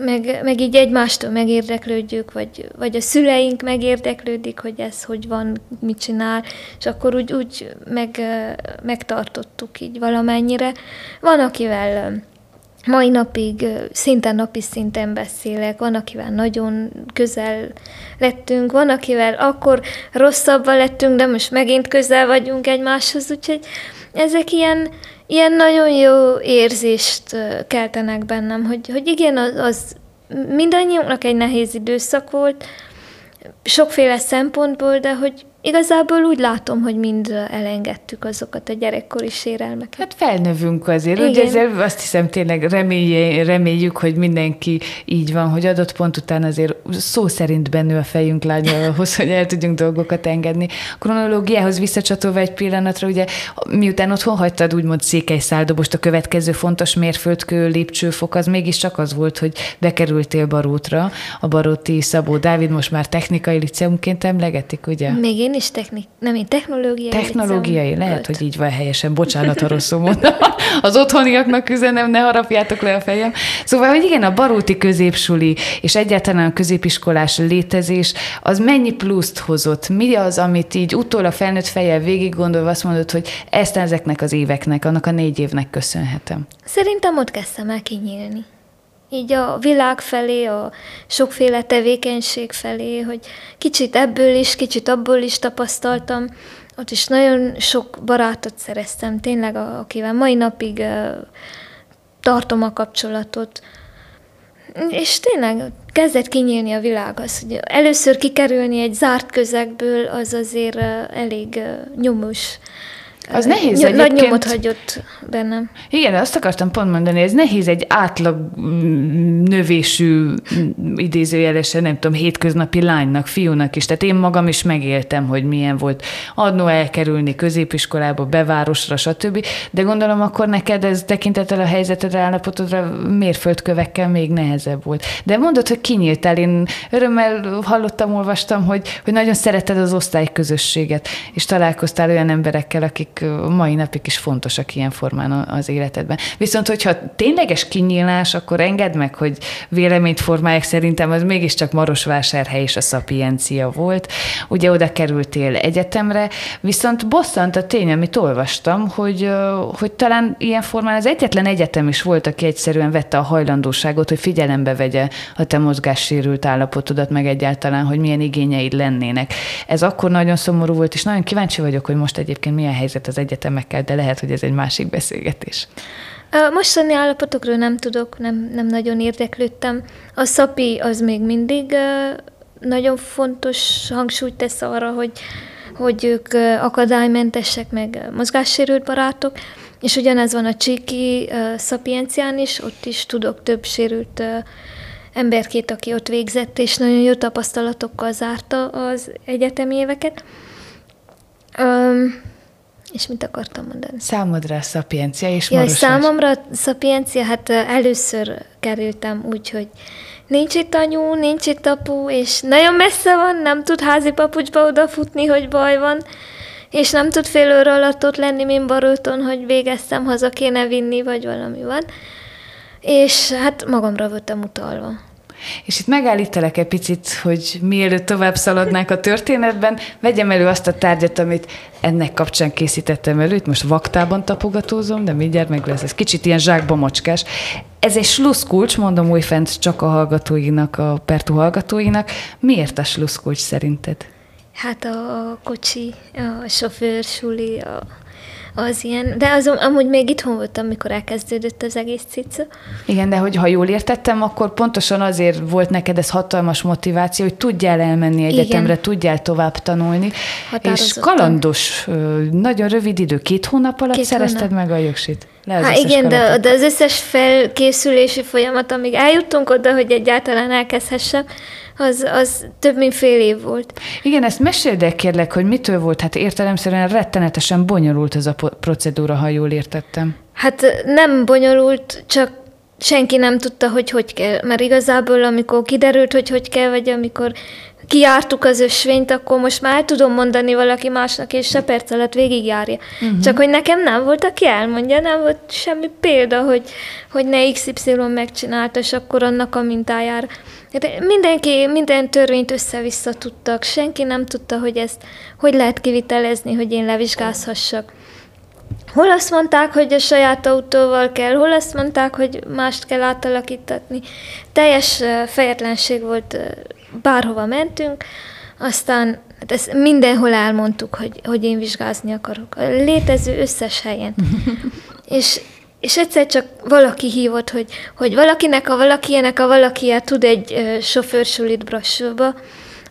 meg, meg így egymástól megérdeklődjük, vagy, vagy a szüleink megérdeklődik, hogy ez hogy van, mit csinál, és akkor úgy, úgy meg, megtartottuk így valamennyire. Van, akivel mai napig szinte napi szinten beszélek, van, akivel nagyon közel lettünk, van, akivel akkor rosszabban lettünk, de most megint közel vagyunk egymáshoz, úgyhogy ezek ilyen, ilyen nagyon jó érzést keltenek bennem, hogy, hogy igen, az, az mindannyiunknak egy nehéz időszak volt, sokféle szempontból, de hogy Igazából úgy látom, hogy mind elengedtük azokat a gyerekkori sérelmeket. Hát felnövünk azért, Igen. ugye ezzel azt hiszem tényleg remélj, reméljük, hogy mindenki így van, hogy adott pont után azért szó szerint bennő a fejünk lánya ahhoz, hogy el tudjunk dolgokat engedni. Kronológiához visszacsatolva egy pillanatra, ugye miután otthon hagytad úgymond székely száldobost, a következő fontos mérföldkő lépcsőfok az mégiscsak az volt, hogy bekerültél Barótra, a Baróti Szabó Dávid most már technikai liceumként emlegetik, ugye? Még én is technik, nem én technológiai. Technológiai, lehet, öt. hogy így van helyesen, bocsánat, ha rosszul mondom. Az otthoniaknak üzenem, ne harapjátok le a fejem. Szóval, hogy igen, a baróti középsuli és egyáltalán a középiskolás létezés, az mennyi pluszt hozott? Mi az, amit így utólag felnőtt fejjel végig gondolva azt mondod, hogy ezt ezeknek az éveknek, annak a négy évnek köszönhetem? Szerintem ott kezdtem el kinyílni így a világ felé, a sokféle tevékenység felé, hogy kicsit ebből is, kicsit abból is tapasztaltam. Ott is nagyon sok barátot szereztem, tényleg, akivel mai napig tartom a kapcsolatot. És tényleg kezdett kinyílni a világ az, hogy először kikerülni egy zárt közegből, az azért elég nyomos az nehéz Ny- egyébként. Nagy nyomot hagyott bennem. Igen, azt akartam pont mondani, ez nehéz egy átlag mm, növésű, mm, idézőjelesen, nem tudom, hétköznapi lánynak, fiúnak is. Tehát én magam is megéltem, hogy milyen volt adnó elkerülni középiskolába, bevárosra, stb. De gondolom akkor neked ez tekintettel a helyzetedre, állapotodra mérföldkövekkel még nehezebb volt. De mondod, hogy kinyíltál. Én örömmel hallottam, olvastam, hogy, hogy nagyon szereted az osztályközösséget, és találkoztál olyan emberekkel, akik mai napig is fontosak ilyen formán az életedben. Viszont, hogyha tényleges kinyílás, akkor engedd meg, hogy véleményt formálják szerintem az mégiscsak Marosvásárhely és a szapiencia volt. Ugye oda kerültél egyetemre, viszont bosszant a tény, amit olvastam, hogy, hogy talán ilyen formán az egyetlen egyetem is volt, aki egyszerűen vette a hajlandóságot, hogy figyelembe vegye a te mozgássérült állapotodat, meg egyáltalán, hogy milyen igényeid lennének. Ez akkor nagyon szomorú volt, és nagyon kíváncsi vagyok, hogy most egyébként milyen helyzet az egyetemekkel, de lehet, hogy ez egy másik beszélgetés. A mostani állapotokról nem tudok, nem, nem nagyon érdeklődtem. A szapi az még mindig nagyon fontos hangsúlyt tesz arra, hogy, hogy ők akadálymentesek, meg mozgássérült barátok, és ugyanez van a csíki szapiencián is, ott is tudok több sérült emberkét, aki ott végzett, és nagyon jó tapasztalatokkal zárta az egyetemi éveket. Um, és mit akartam mondani? Számodra a szapiencia és ja, Számomra a szapiencia, hát először kerültem úgy, hogy nincs itt anyu, nincs itt apu, és nagyon messze van, nem tud házi papucsba odafutni, hogy baj van, és nem tud fél óra alatt ott lenni, mint Baróton, hogy végeztem, haza kéne vinni, vagy valami van. És hát magamra voltam utalva. És itt megállítalak egy picit, hogy mielőtt tovább szaladnánk a történetben, vegyem elő azt a tárgyat, amit ennek kapcsán készítettem elő. Itt most vaktában tapogatózom, de mindjárt meg lesz. Ez kicsit ilyen zsákba macskás. Ez egy sluszkulcs, mondom újfent csak a hallgatóinak, a Pertu hallgatóinak. Miért a sluszkulcs szerinted? Hát a kocsi, a sofőr, suli, a az ilyen, de azon, amúgy még itthon voltam, amikor elkezdődött az egész cica. Igen, de hogy ha jól értettem, akkor pontosan azért volt neked ez hatalmas motiváció, hogy tudjál elmenni egyetemre, Igen. tudjál tovább tanulni. És kalandos, nagyon rövid idő, két hónap alatt két szerezted hónap. meg a jogsit. Hát igen, de, de az összes felkészülési folyamat, amíg eljuttunk oda, hogy egyáltalán elkezdhessem, az, az több mint fél év volt. Igen, ezt meséld el kérlek, hogy mitől volt, hát értelemszerűen rettenetesen bonyolult ez a procedúra, ha jól értettem. Hát nem bonyolult, csak senki nem tudta, hogy hogy kell. Mert igazából, amikor kiderült, hogy hogy kell, vagy amikor kiártuk az ösvényt, akkor most már tudom mondani valaki másnak, és se perc alatt végigjárja. Uh-huh. Csak hogy nekem nem volt, aki elmondja, nem volt semmi példa, hogy, hogy ne XY megcsinálta, és akkor annak a mintájára. De mindenki, minden törvényt össze-vissza tudtak, senki nem tudta, hogy ezt hogy lehet kivitelezni, hogy én levizsgázhassak. Hol azt mondták, hogy a saját autóval kell, hol azt mondták, hogy mást kell átalakítatni. Teljes fejetlenség volt, bárhova mentünk, aztán hát ezt mindenhol elmondtuk, hogy, hogy én vizsgázni akarok. A létező összes helyen. és, és egyszer csak valaki hívott, hogy, hogy valakinek a valakilyenek a valakie tud egy uh, sofőrsulit Brassóba,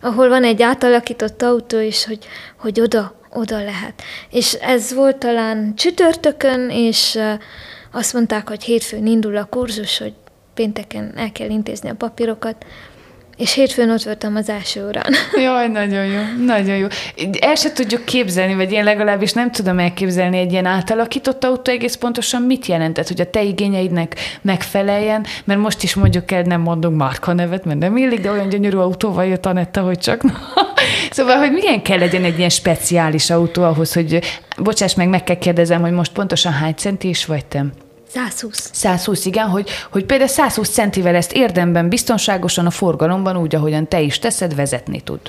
ahol van egy átalakított autó, és hogy, hogy oda, oda lehet. És ez volt talán csütörtökön, és azt mondták, hogy hétfőn indul a kurzus, hogy pénteken el kell intézni a papírokat, és hétfőn ott voltam az első órán. Jaj, nagyon jó, nagyon jó. El se tudjuk képzelni, vagy én legalábbis nem tudom elképzelni egy ilyen átalakított autó egész pontosan mit jelentett, hogy a te igényeidnek megfeleljen, mert most is mondjuk el, nem mondunk márka nevet, mert nem illik, de olyan gyönyörű autóval jött Anetta, hogy csak. Szóval, hogy milyen kell legyen egy ilyen speciális autó ahhoz, hogy, bocsáss meg, meg kell kérdezem, hogy most pontosan hány centi is vagy te? 120. 120, igen, hogy, hogy például 120 centivel ezt érdemben, biztonságosan a forgalomban, úgy, ahogyan te is teszed, vezetni tud.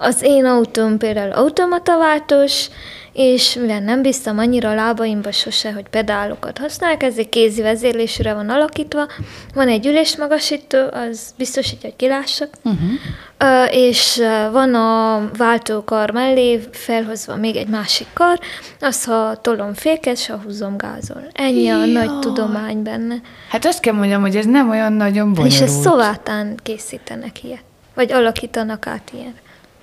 Az én autóm például automataváltós, és mivel nem bíztam annyira a lábaimba sose, hogy pedálokat használok, ezért kézi vezérlésre van alakítva. Van egy ülésmagasító, az biztosítja, hogy kilássak, uh-huh. és van a váltókar mellé felhozva még egy másik kar, az, ha tolom féket, ha húzom gázol. Ennyi Jaj. a nagy tudomány benne. Hát azt kell mondjam, hogy ez nem olyan nagyon bonyolult. És ezt szovátán készítenek ilyet, vagy alakítanak át ilyen.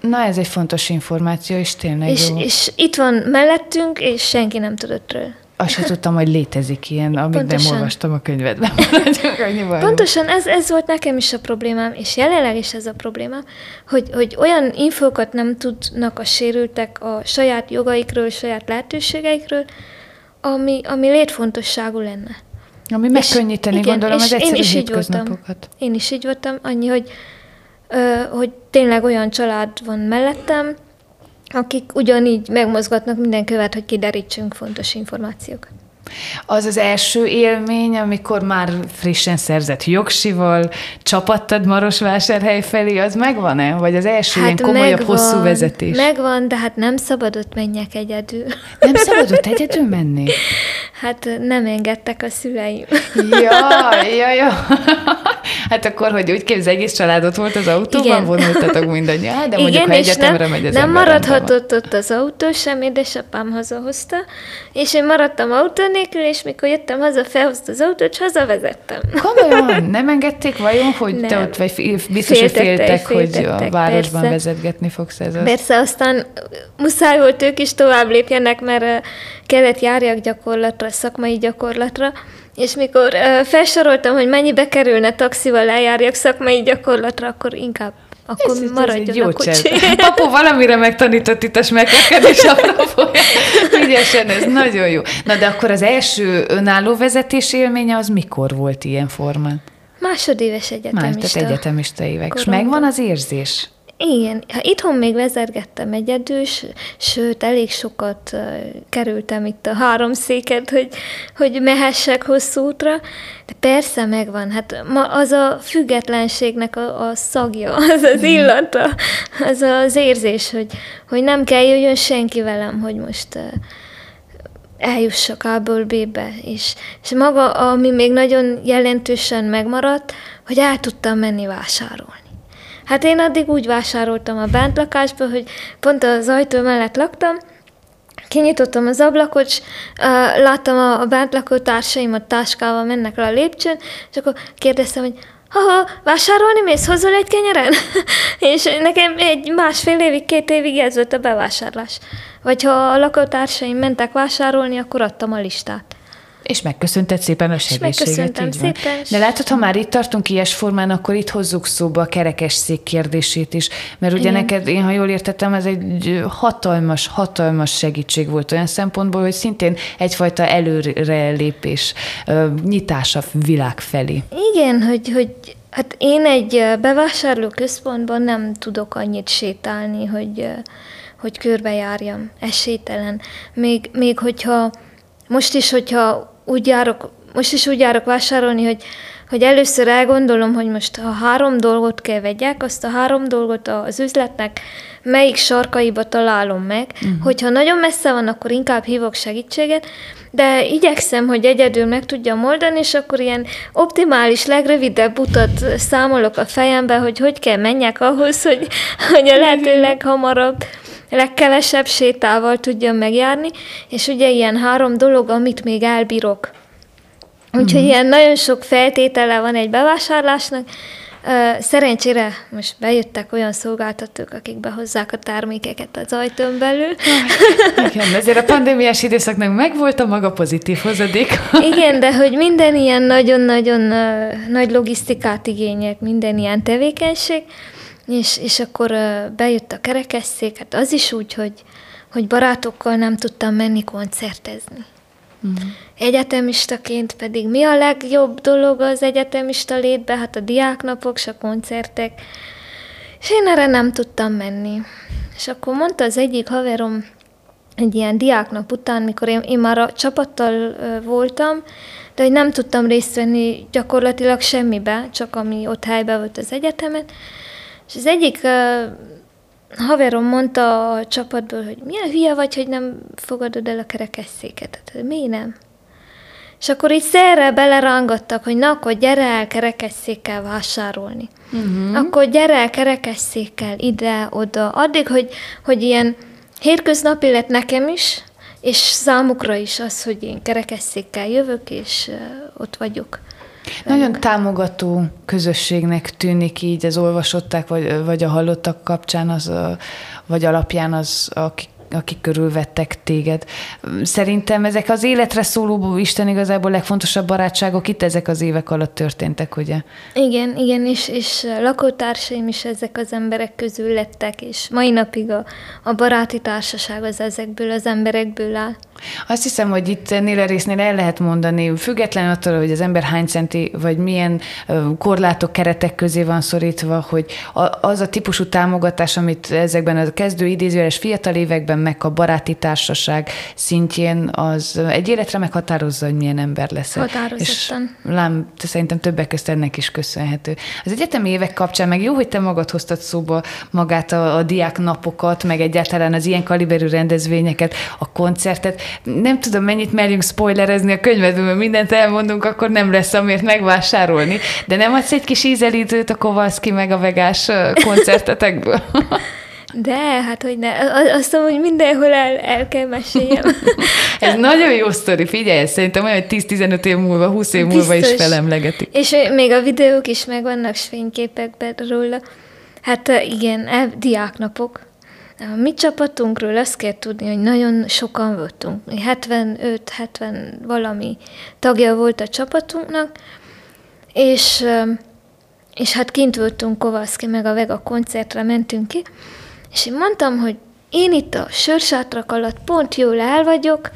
Na, ez egy fontos információ, és tényleg és, jó. és itt van mellettünk, és senki nem tudott ről. Azt sem tudtam, hogy létezik ilyen, amit Pontosan. nem olvastam a könyvedben. Pontosan ez, ez volt nekem is a problémám, és jelenleg is ez a probléma, hogy, hogy olyan infókat nem tudnak a sérültek a saját jogaikról, saját lehetőségeikről, ami, ami létfontosságú lenne. Ami megkönnyíteni, és, gondolom, igen, az egyszerű én is így voltam. Én is így voltam, annyi, hogy hogy tényleg olyan család van mellettem, akik ugyanígy megmozgatnak minden követ, hogy kiderítsünk fontos információkat. Az az első élmény, amikor már frissen szerzett jogsival csapattad Marosvásárhely felé, az megvan-e? Vagy az első hát ilyen komolyabb, megvan, hosszú vezetés? Megvan, de hát nem szabadott menjek egyedül. Nem szabadott egyedül menni? Hát nem engedtek a szüleim. Ja, ja, ja. Hát akkor, hogy úgy képzel, egész családot volt az autóban, Igen. vonultatok mindannyian, hát, de mondjuk, Igen, ha egyetemre nem, megy az Nem maradhatott ott az autó sem, édesapám hazahozta, és én maradtam autó nélkül, és mikor jöttem haza, felhozta az autót, és hazavezettem. Komolyan? Nem engedték vajon, hogy nem. te ott vagy biztos, hogy féltek, hogy a városban persze. vezetgetni fogsz ez Persze, aztán muszáj volt ők is tovább lépjenek, mert kellett járjak gyakorlatra, szakmai gyakorlatra, és mikor felsoroltam, hogy mennyibe kerülne taxival eljárjak szakmai gyakorlatra, akkor inkább akkor ez, maradjon ez jó a kocsi. Papu valamire megtanított itt a smekkekedés apropója. Ügyesen, ez nagyon jó. Na de akkor az első önálló vezetés élménye az mikor volt ilyen formán? Másodéves egyetemista. Már, tehát egyetemista évek. És megvan az érzés? Igen, ha itthon még vezetgettem egyedül, sőt, elég sokat uh, kerültem itt a három széket, hogy, hogy mehessek hosszú útra, de persze megvan, hát ma az a függetlenségnek a, a szagja, az az illata, az az érzés, hogy, hogy nem kell jöjjön senki velem, hogy most uh, eljussak A-ból B-be, és, és maga, ami még nagyon jelentősen megmaradt, hogy el tudtam menni vásárolni. Hát én addig úgy vásároltam a bántlakásba, hogy pont az ajtó mellett laktam, kinyitottam az ablakot, és uh, láttam a, a bántlakó társaimat táskával mennek le a lépcsőn, és akkor kérdeztem, hogy ha vásárolni mész, hozol egy kenyeren? és nekem egy másfél évig, két évig ez volt a bevásárlás. Vagy ha a lakótársaim mentek vásárolni, akkor adtam a listát. És megköszönted szépen a segítséget. megköszöntem így van. szépen, De látod, ha már itt tartunk ilyes formán, akkor itt hozzuk szóba a kerekesszék kérdését is. Mert ugye Igen. neked, én ha jól értettem, ez egy hatalmas, hatalmas segítség volt olyan szempontból, hogy szintén egyfajta előrelépés, a világ felé. Igen, hogy, hogy hát én egy bevásárlóközpontban nem tudok annyit sétálni, hogy, hogy körbejárjam. Esélytelen. Még, még hogyha most is, hogyha úgy járok, most is úgy járok vásárolni, hogy, hogy először elgondolom, hogy most ha három dolgot kell vegyek, azt a három dolgot az üzletnek melyik sarkaiba találom meg. Uh-huh. Hogyha nagyon messze van, akkor inkább hívok segítséget, de igyekszem, hogy egyedül meg tudjam oldani, és akkor ilyen optimális, legrövidebb utat számolok a fejembe, hogy hogy kell menjek ahhoz, hogy, hogy a lehető leghamarabb, legkevesebb sétával tudjam megjárni, és ugye ilyen három dolog, amit még elbírok. Úgyhogy mm. ilyen nagyon sok feltétele van egy bevásárlásnak. Szerencsére most bejöttek olyan szolgáltatók, akik behozzák a termékeket az ajtón belül. Igen, ezért a pandémiás időszaknak megvolt a maga pozitív hozadék. Igen, de hogy minden ilyen nagyon-nagyon nagy logisztikát igényelt, minden ilyen tevékenység, és, és akkor bejött a kerekesszék, hát az is úgy, hogy, hogy barátokkal nem tudtam menni koncertezni. Uh-huh. Egyetemistaként pedig mi a legjobb dolog az egyetemista létbe? Hát a diáknapok, s a koncertek. És én erre nem tudtam menni. És akkor mondta az egyik haverom egy ilyen diáknap után, mikor én, én már a csapattal voltam, de hogy nem tudtam részt venni gyakorlatilag semmibe, csak ami ott helyben volt az egyetemen. És az egyik ö, haverom mondta a csapatból, hogy milyen hülye vagy, hogy nem fogadod el a kerekesszéket. Hát, miért nem? És akkor így szerre belerángattak, hogy na, akkor gyere el kerekesszékkel vásárolni. Uh-huh. Akkor gyere el kerekesszékkel ide, oda. Addig, hogy, hogy ilyen hétköznapi lett nekem is, és számukra is az, hogy én kerekesszékkel jövök, és uh, ott vagyok. Nagyon támogató közösségnek tűnik így az olvasották, vagy, vagy a hallottak kapcsán, az, vagy alapján az, akik akik körülvettek téged. Szerintem ezek az életre szóló Isten igazából legfontosabb barátságok itt ezek az évek alatt történtek, ugye? Igen, igen, és, és lakótársaim is ezek az emberek közül lettek, és mai napig a, a baráti társaság az ezekből az emberekből áll. Azt hiszem, hogy itt ennél a résznél el lehet mondani, független attól, hogy az ember hány centi, vagy milyen korlátok, keretek közé van szorítva, hogy az a típusú támogatás, amit ezekben a kezdő idézőjeles fiatal években meg a baráti társaság szintjén, az egy életre meghatározza, hogy milyen ember leszel. Határozottan. És lám, te szerintem többek között ennek is köszönhető. Az egyetemi évek kapcsán meg jó, hogy te magad hoztad szóba magát a, a diák napokat, meg egyáltalán az ilyen kaliberű rendezvényeket, a koncertet. Nem tudom, mennyit merjünk spoilerezni a könyvedből, mert mindent elmondunk, akkor nem lesz, amiért megvásárolni. De nem adsz egy kis ízelítőt a Kovalszki meg a vegás koncertetekből? De, hát hogy ne. Azt mondom, hogy mindenhol el, el kell meséljem. Ez nagyon jó sztori, figyelj, szerintem olyan, hogy 10-15 év múlva, 20 év múlva is Biztos. felemlegetik. És még a videók is megvannak, fényképekben róla. Hát igen, el, diáknapok. A mi csapatunkról azt kell tudni, hogy nagyon sokan voltunk. 75-70 valami tagja volt a csapatunknak, és, és hát kint voltunk Kovalszki meg a Vega koncertre mentünk ki, és én mondtam, hogy én itt a sörsátrak alatt pont jól el vagyok,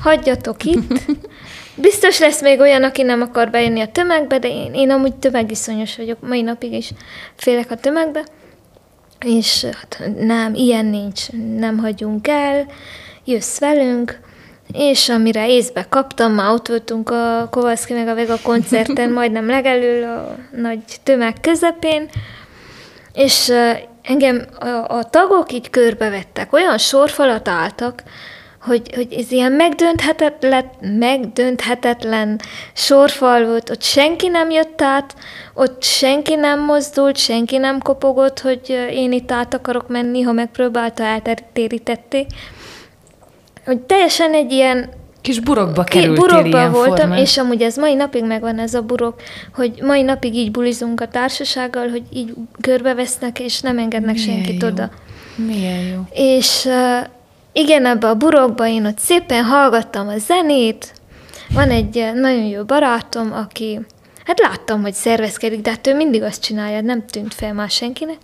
hagyjatok itt. Biztos lesz még olyan, aki nem akar bejönni a tömegbe, de én, én amúgy tömegiszonyos vagyok, mai napig is félek a tömegbe. És hát nem, ilyen nincs, nem hagyunk el, jössz velünk, és amire észbe kaptam, már ott voltunk a Kovalszki meg a Vega koncerten, majdnem legelől a nagy tömeg közepén, és engem a, a tagok így körbevettek, olyan sorfalat álltak, hogy, hogy ez ilyen megdönthetetlen, megdönthetetlen sorfal volt, ott senki nem jött át, ott senki nem mozdult, senki nem kopogott, hogy én itt át akarok menni, ha megpróbálta, eltérítették. Hogy teljesen egy ilyen Kis burokba kerültél burokban ilyen voltam, formán. és amúgy ez mai napig megvan ez a burok, hogy mai napig így bulizunk a társasággal, hogy így körbevesznek, és nem engednek Milyen senkit jó. oda. Milyen jó. És igen, ebbe a burokba én ott szépen hallgattam a zenét, van egy eh, nagyon jó barátom, aki, hát láttam, hogy szervezkedik, de hát ő mindig azt csinálja, nem tűnt fel már senkinek.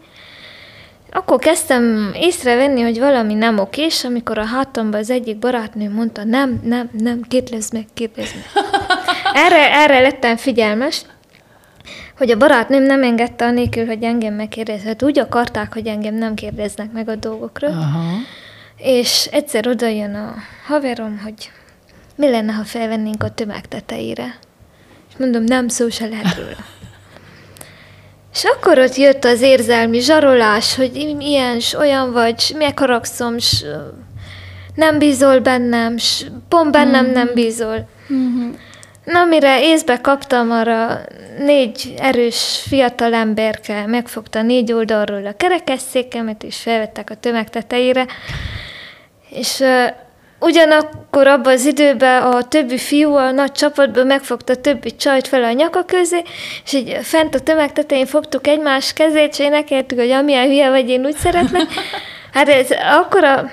Akkor kezdtem észrevenni, hogy valami nem okés, amikor a hátamban az egyik barátnő mondta, nem, nem, nem, kérdezz meg, kérdezz meg. Erre, erre lettem figyelmes, hogy a barátnőm nem engedte anélkül, hogy engem megkérdezhet. Hát úgy akarták, hogy engem nem kérdeznek meg a dolgokról. Aha. És egyszer oda jön a haverom, hogy mi lenne, ha felvennénk a tömeg tetejére. És mondom, nem szó se lehet róla. És akkor ott jött az érzelmi zsarolás, hogy ilyen, s olyan vagy, s megharagszom, s nem bízol bennem, s pont bennem nem bízol. Na, mire észbe kaptam, arra négy erős fiatal emberke megfogta négy oldalról a kerekesszékemet, és felvettek a tömeg tetejére. És uh, ugyanakkor abban az időben a többi fiú a nagy csapatban megfogta a többi csajt fel a nyaka közé, és így fent a tömeg tetején fogtuk egymás kezét, és énekeltük, hogy amilyen hülye vagy, én úgy szeretlek. Hát ez akkora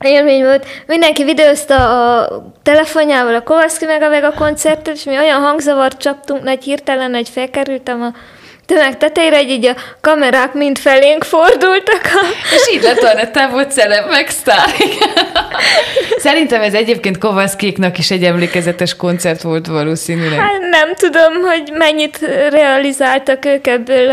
élmény volt. Mindenki videózta a telefonjával a Kovalszki meg a Vega koncertet, és mi olyan hangzavart csaptunk, nagy hirtelen, hogy felkerültem a tömeg tetejére, hogy így a kamerák mind felénk fordultak. A... És így lett a te volt celeb, meg sztár. Szerintem ez egyébként Kovalszkiknak is egy emlékezetes koncert volt valószínűleg. Hát nem tudom, hogy mennyit realizáltak ők ebből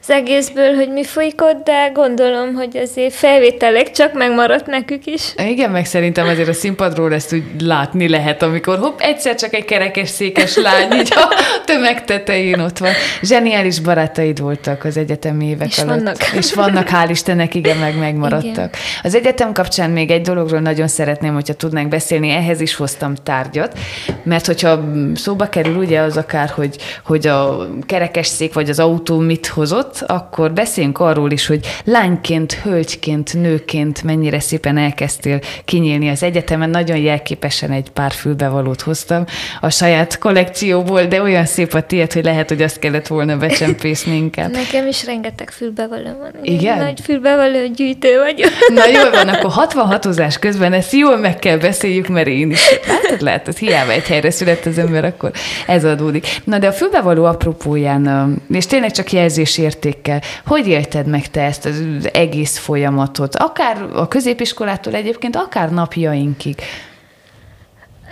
az egészből, hogy mi folyik ott, de gondolom, hogy azért felvételek csak megmaradt nekük is. Igen, meg szerintem azért a színpadról ezt úgy látni lehet, amikor hopp, egyszer csak egy kerekes székes lány így a tömeg tetején ott van. Zseniális barátaid voltak az egyetemi évek És alatt. vannak. És vannak, hál' Istennek, igen, meg megmaradtak. Igen. Az egyetem kapcsán még egy dologról nagyon szeretném, hogyha tudnánk beszélni, ehhez is hoztam tárgyat, mert hogyha szóba kerül ugye az akár, hogy, hogy a kerekesszék vagy az autó mit hozott, akkor beszéljünk arról is, hogy lányként, hölgyként, nőként mennyire szépen elkezdtél kinyílni az egyetemen. Nagyon jelképesen egy pár fülbevalót hoztam a saját kollekcióból, de olyan szép a tiéd, hogy lehet, hogy azt kellett volna becsempészni inkább. Nekem is rengeteg fülbevaló van. Én Igen? Nagy fülbevaló gyűjtő vagyok. Na jól van, akkor 66-ozás közben ezt jól meg kell beszéljük, mert én is. Látod, látod, hiába egy helyre született az ember, akkor ez adódik. Na de a fülbevaló apropóján, és tényleg csak jelzésértékkel, hogy élted meg te ezt az egész folyamatot? Akár a középiskolától egyébként, akár napjainkig.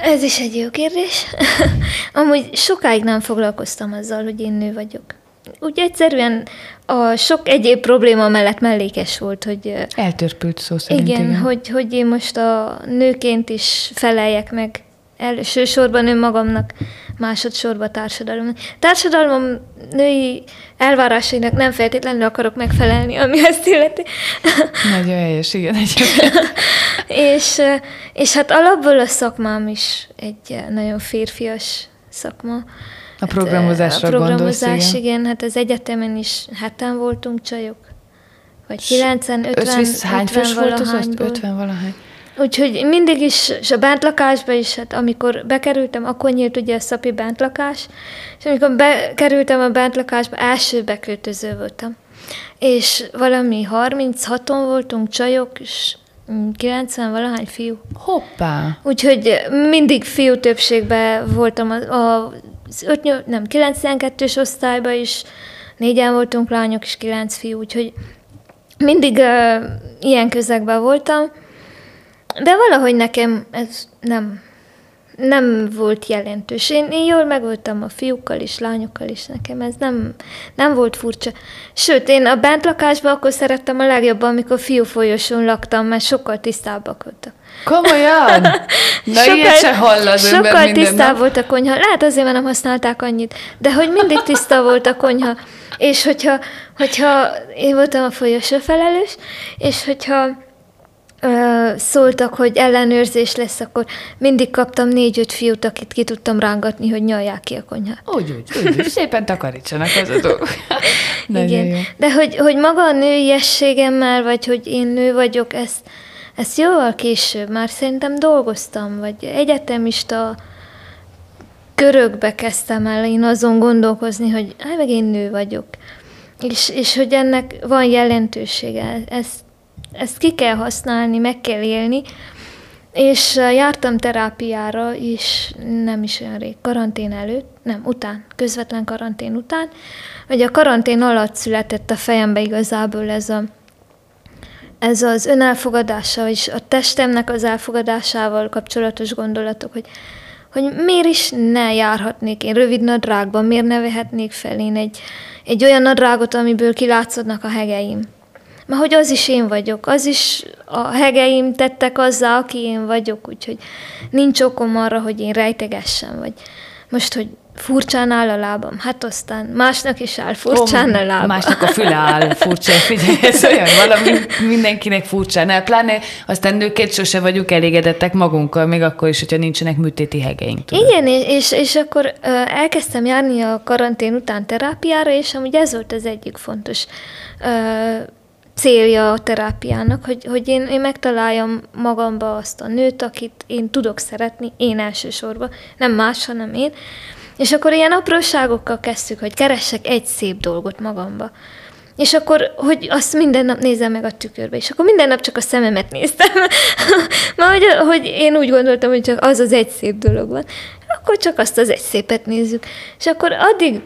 Ez is egy jó kérdés. Amúgy sokáig nem foglalkoztam azzal, hogy én nő vagyok. Úgy egyszerűen a sok egyéb probléma mellett mellékes volt, hogy Eltörpült szó szerint. igen, igen. Hogy, hogy én most a nőként is feleljek meg elsősorban önmagamnak, másodszorban társadalomnak. Társadalom női elvárásainak nem feltétlenül akarok megfelelni, ami ezt illeti. Nagyon helyes, igen. És, és hát alapból a szakmám is egy nagyon férfias szakma. A programozásra hát, a programozás, gondolsz, igen. igen. Hát az egyetemen is heten voltunk csajok. Vagy 90, 50, Összvisz, hány 50 fős volt az azt? valahányból. 50 valahány. Úgyhogy mindig is, és a bántlakásba is, hát amikor bekerültem, akkor nyílt ugye a szapi bántlakás, és amikor bekerültem a bántlakásba, első beköltöző voltam. És valami 36-on voltunk csajok, és mm, 90 valahány fiú. Hoppá! Úgyhogy mindig fiú többségben voltam a, a, az 5, nem, 92-es osztályban is, négyen voltunk lányok, és kilenc fiú, úgyhogy mindig uh, ilyen közegben voltam, de valahogy nekem ez nem, nem volt jelentős. Én, én jól megvoltam a fiúkkal is, lányokkal is, nekem ez nem, nem volt furcsa. Sőt, én a bentlakásban akkor szerettem a legjobban, amikor fiú folyosón laktam, mert sokkal tisztábbak voltak. Komolyan? Na ilyet se hall az sokkal tisztább volt a konyha. Lehet azért, mert nem használták annyit, de hogy mindig tiszta volt a konyha. És hogyha, hogyha én voltam a folyosó felelős, és hogyha ö, szóltak, hogy ellenőrzés lesz, akkor mindig kaptam négy-öt fiút, akit ki tudtam rángatni, hogy nyalják ki a konyhát. Úgy, úgy, úgy, úgy. Szépen takarítsanak az a dolgok. Igen. jó. De hogy, hogy maga a nőiességemmel, vagy hogy én nő vagyok, ezt, ezt jóval később már szerintem dolgoztam, vagy egyetemista körökbe kezdtem el én azon gondolkozni, hogy hát meg én nő vagyok. És, és hogy ennek van jelentősége. Ezt, ezt ki kell használni, meg kell élni. És jártam terápiára is, nem is olyan rég, karantén előtt, nem, után, közvetlen karantén után. Hogy a karantén alatt született a fejembe igazából ez a ez az önelfogadása és a testemnek az elfogadásával kapcsolatos gondolatok, hogy, hogy miért is ne járhatnék én rövid nadrágban, miért ne vehetnék fel én egy, egy olyan nadrágot, amiből kilátszodnak a hegeim. Mert hogy az is én vagyok, az is a hegeim tettek azzá, aki én vagyok, úgyhogy nincs okom arra, hogy én rejtegessem, vagy most, hogy furcsán áll a lábam. Hát aztán másnak is áll furcsán a lábam. Másnak a füle áll furcsán. Figyelj, ez olyan valami mindenkinek furcsán áll. Pláne aztán nőként sose vagyunk elégedettek magunkkal, még akkor is, hogyha nincsenek műtéti hegeink. Tudod. Igen, és, és akkor elkezdtem járni a karantén után terápiára, és amúgy ez volt az egyik fontos célja a terápiának, hogy, hogy én, én megtaláljam magamba azt a nőt, akit én tudok szeretni, én elsősorban, nem más, hanem én. És akkor ilyen apróságokkal kezdtük, hogy keressek egy szép dolgot magamba. És akkor, hogy azt minden nap nézem meg a tükörbe, és akkor minden nap csak a szememet néztem. Mert hogy, hogy én úgy gondoltam, hogy csak az az egy szép dolog van. Akkor csak azt az egy szépet nézzük. És akkor addig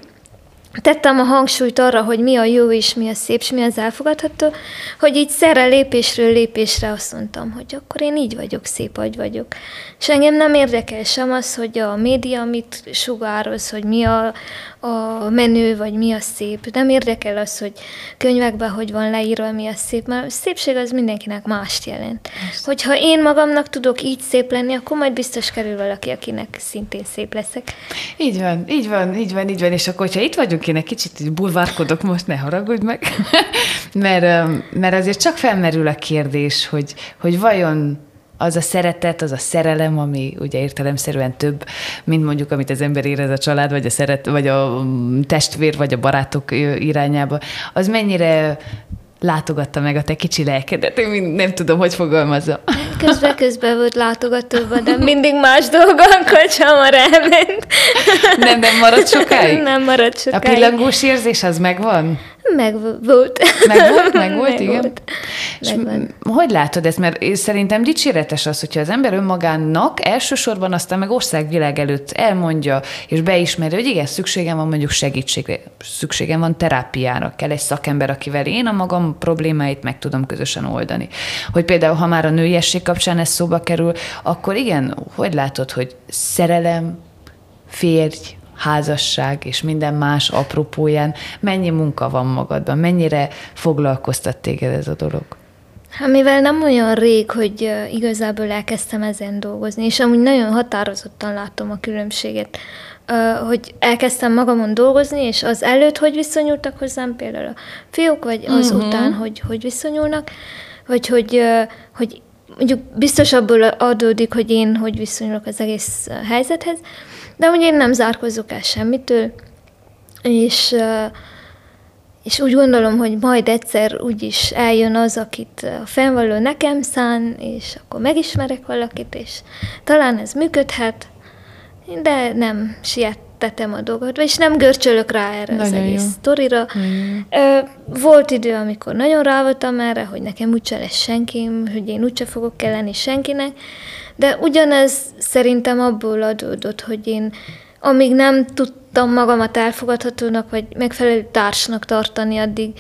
tettem a hangsúlyt arra, hogy mi a jó és mi a szép, és mi az elfogadható, hogy így szerre lépésről lépésre azt mondtam, hogy akkor én így vagyok, szép vagy vagyok. És engem nem érdekel sem az, hogy a média mit sugároz, hogy mi a, a menő, vagy mi a szép. Nem érdekel az, hogy könyvekben hogy van leírva, mi a szép, mert a szépség az mindenkinek mást jelent. Most. Hogyha én magamnak tudok így szép lenni, akkor majd biztos kerül valaki, akinek szintén szép leszek. Így van, így van, így van, így van, és akkor, hogyha itt vagyunk, én egy kicsit bulvárkodok most, ne haragudj meg, mert, mert azért csak felmerül a kérdés, hogy, hogy vajon az a szeretet, az a szerelem, ami ugye értelemszerűen több, mint mondjuk, amit az ember érez a család, vagy a, szeret, vagy a mm, testvér, vagy a barátok irányába, az mennyire látogatta meg a te kicsi lelkedet. Én nem tudom, hogy fogalmazza. Közben-közben volt látogatóban, de mindig más dolgok, hogy hamar elment. Nem, nem maradt sokáig? Nem maradt sokáig. A pillangós érzés az megvan? Meg volt. Meg volt, meg volt, meg igen. Volt. És hogy látod ezt? Mert szerintem dicséretes az, hogyha az ember önmagának elsősorban aztán meg országvilág előtt elmondja, és beismeri, hogy igen, szükségem van mondjuk segítségre, szükségem van terápiára, kell egy szakember, akivel én a magam problémáit meg tudom közösen oldani. Hogy például, ha már a nőiesség kapcsán ez szóba kerül, akkor igen, hogy látod, hogy szerelem, férj, házasság és minden más apropóján, mennyi munka van magadban, mennyire foglalkoztat téged ez a dolog? Hát mivel nem olyan rég, hogy igazából elkezdtem ezen dolgozni, és amúgy nagyon határozottan látom a különbséget, hogy elkezdtem magamon dolgozni, és az előtt hogy viszonyultak hozzám, például a fiúk, vagy az uh-huh. után, hogy hogy viszonyulnak, vagy hogy, hogy mondjuk biztos abból adódik, hogy én hogy viszonyulok az egész helyzethez, de ugye én nem zárkozok el semmitől, és, és úgy gondolom, hogy majd egyszer úgyis eljön az, akit a fennvaló nekem szán, és akkor megismerek valakit, és talán ez működhet, de nem siettetem a dolgot, és nem görcsölök rá erre nagyon az egész jó. sztorira. Nagyon. Volt idő, amikor nagyon rá voltam erre, hogy nekem úgyse lesz senkim, hogy én úgyse fogok kelleni senkinek, de ugyanez szerintem abból adódott, hogy én amíg nem tudtam magamat elfogadhatónak, vagy megfelelő társnak tartani, addig,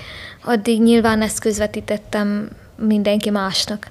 addig nyilván ezt közvetítettem mindenki másnak.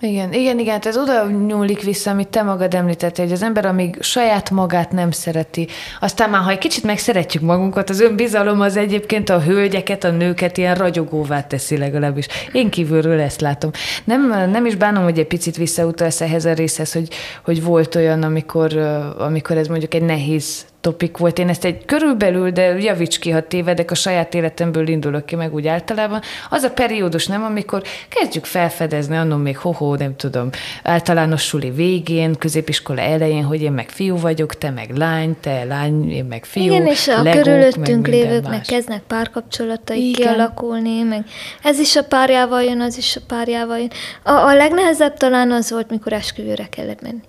Igen, igen, igen, ez oda nyúlik vissza, amit te magad említettél, hogy az ember, amíg saját magát nem szereti, aztán már, ha egy kicsit megszeretjük magunkat, az önbizalom az egyébként a hölgyeket, a nőket ilyen ragyogóvá teszi legalábbis. Én kívülről ezt látom. Nem, nem is bánom, hogy egy picit visszautalsz ehhez a részhez, hogy, hogy volt olyan, amikor, amikor ez mondjuk egy nehéz topik volt. Én ezt egy körülbelül, de javíts ki, ha tévedek, a saját életemből indulok ki, meg úgy általában. Az a periódus nem, amikor kezdjük felfedezni, annon még hoho, nem tudom, általános suli végén, középiskola elején, hogy én meg fiú vagyok, te meg lány, te lány, én meg fiú. Igen, és a legók, körülöttünk lévőknek más. kezdnek párkapcsolatai kialakulni, meg ez is a párjával jön, az is a párjával jön. A, a legnehezebb talán az volt, mikor esküvőre kellett menni.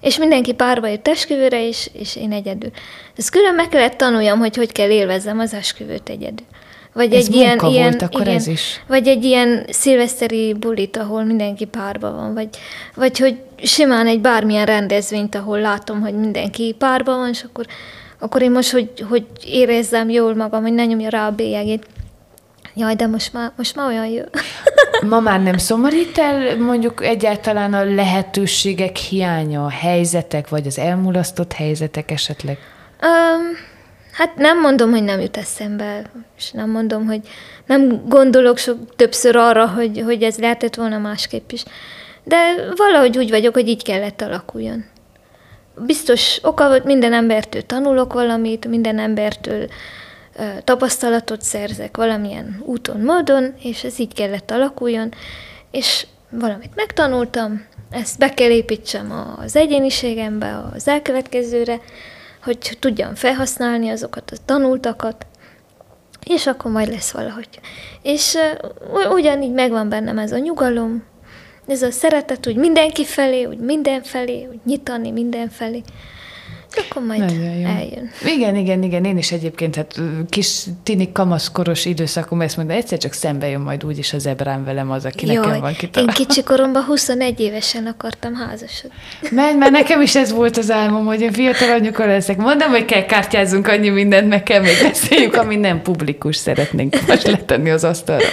És mindenki párba jött esküvőre, és, és én egyedül. Ez külön meg kellett tanuljam, hogy hogy kell élvezzem az esküvőt egyedül. Vagy Ez egy ilyen, munka ilyen volt akkor igen, ez is? Vagy egy ilyen szilveszteri bulit, ahol mindenki párba van, vagy, vagy hogy simán egy bármilyen rendezvényt, ahol látom, hogy mindenki párba van, és akkor, akkor én most, hogy, hogy érezzem jól magam, hogy ne nyomja rá a bélyegét. Jaj, de most már, most már olyan jó. Ma már nem szomorít el mondjuk egyáltalán a lehetőségek hiánya, a helyzetek, vagy az elmulasztott helyzetek esetleg? Um, hát nem mondom, hogy nem jut eszembe, és nem mondom, hogy nem gondolok sok többször arra, hogy, hogy ez lehetett volna másképp is. De valahogy úgy vagyok, hogy így kellett alakuljon. Biztos oka volt, minden embertől tanulok valamit, minden embertől ö, tapasztalatot szerzek valamilyen úton, módon, és ez így kellett alakuljon, és valamit megtanultam, ezt be kell építsem az egyéniségembe, az elkövetkezőre, hogy tudjam felhasználni azokat a tanultakat, és akkor majd lesz valahogy. És uh, ugyanígy megvan bennem ez a nyugalom, ez a szeretet úgy mindenki felé, úgy minden felé, úgy nyitani minden felé. És akkor majd Nagyon jó. eljön. Igen, igen, igen, én is egyébként, hát kis tini kamaszkoros időszakom ezt mondom, egyszer csak szembe jön majd úgyis az ebrám velem az, aki nekem van én kitalálva. kicsi koromban 21 évesen akartam házasodni. Menj, mert nekem is ez volt az álmom, hogy én fiatal anyuka leszek. Mondom, hogy kell kártyázzunk annyi mindent, meg kell még beszéljük, ami nem publikus szeretnénk most letenni az asztalra.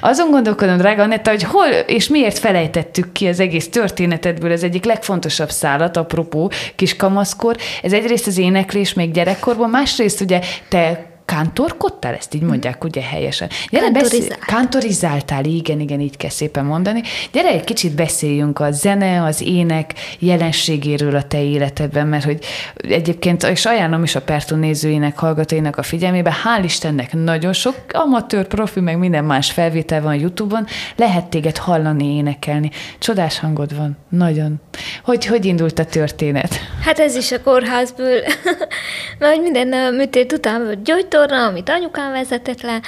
Azon gondolkodom, drága Anetta, hogy hol és miért felejtettük ki az egész történetedből az egyik legfontosabb szálat, apropó kis kamaszkor. Ez egyrészt az éneklés még gyerekkorban, másrészt ugye te kántorkodtál, ezt így mondják ugye helyesen. Gyere, beszél, Kantorizáltam. kantorizáltál, igen, igen, így kell szépen mondani. Gyere, egy kicsit beszéljünk a zene, az ének jelenségéről a te életedben, mert hogy egyébként, és ajánlom is a Perton nézőinek, hallgatóinak a figyelmébe, hál' Istennek nagyon sok amatőr, profi, meg minden más felvétel van a Youtube-on, lehet téged hallani, énekelni. Csodás hangod van, nagyon. Hogy, hogy indult a történet? Hát ez is a kórházból, mert minden műtét után volt gyógytorna, amit anyukám vezetett le,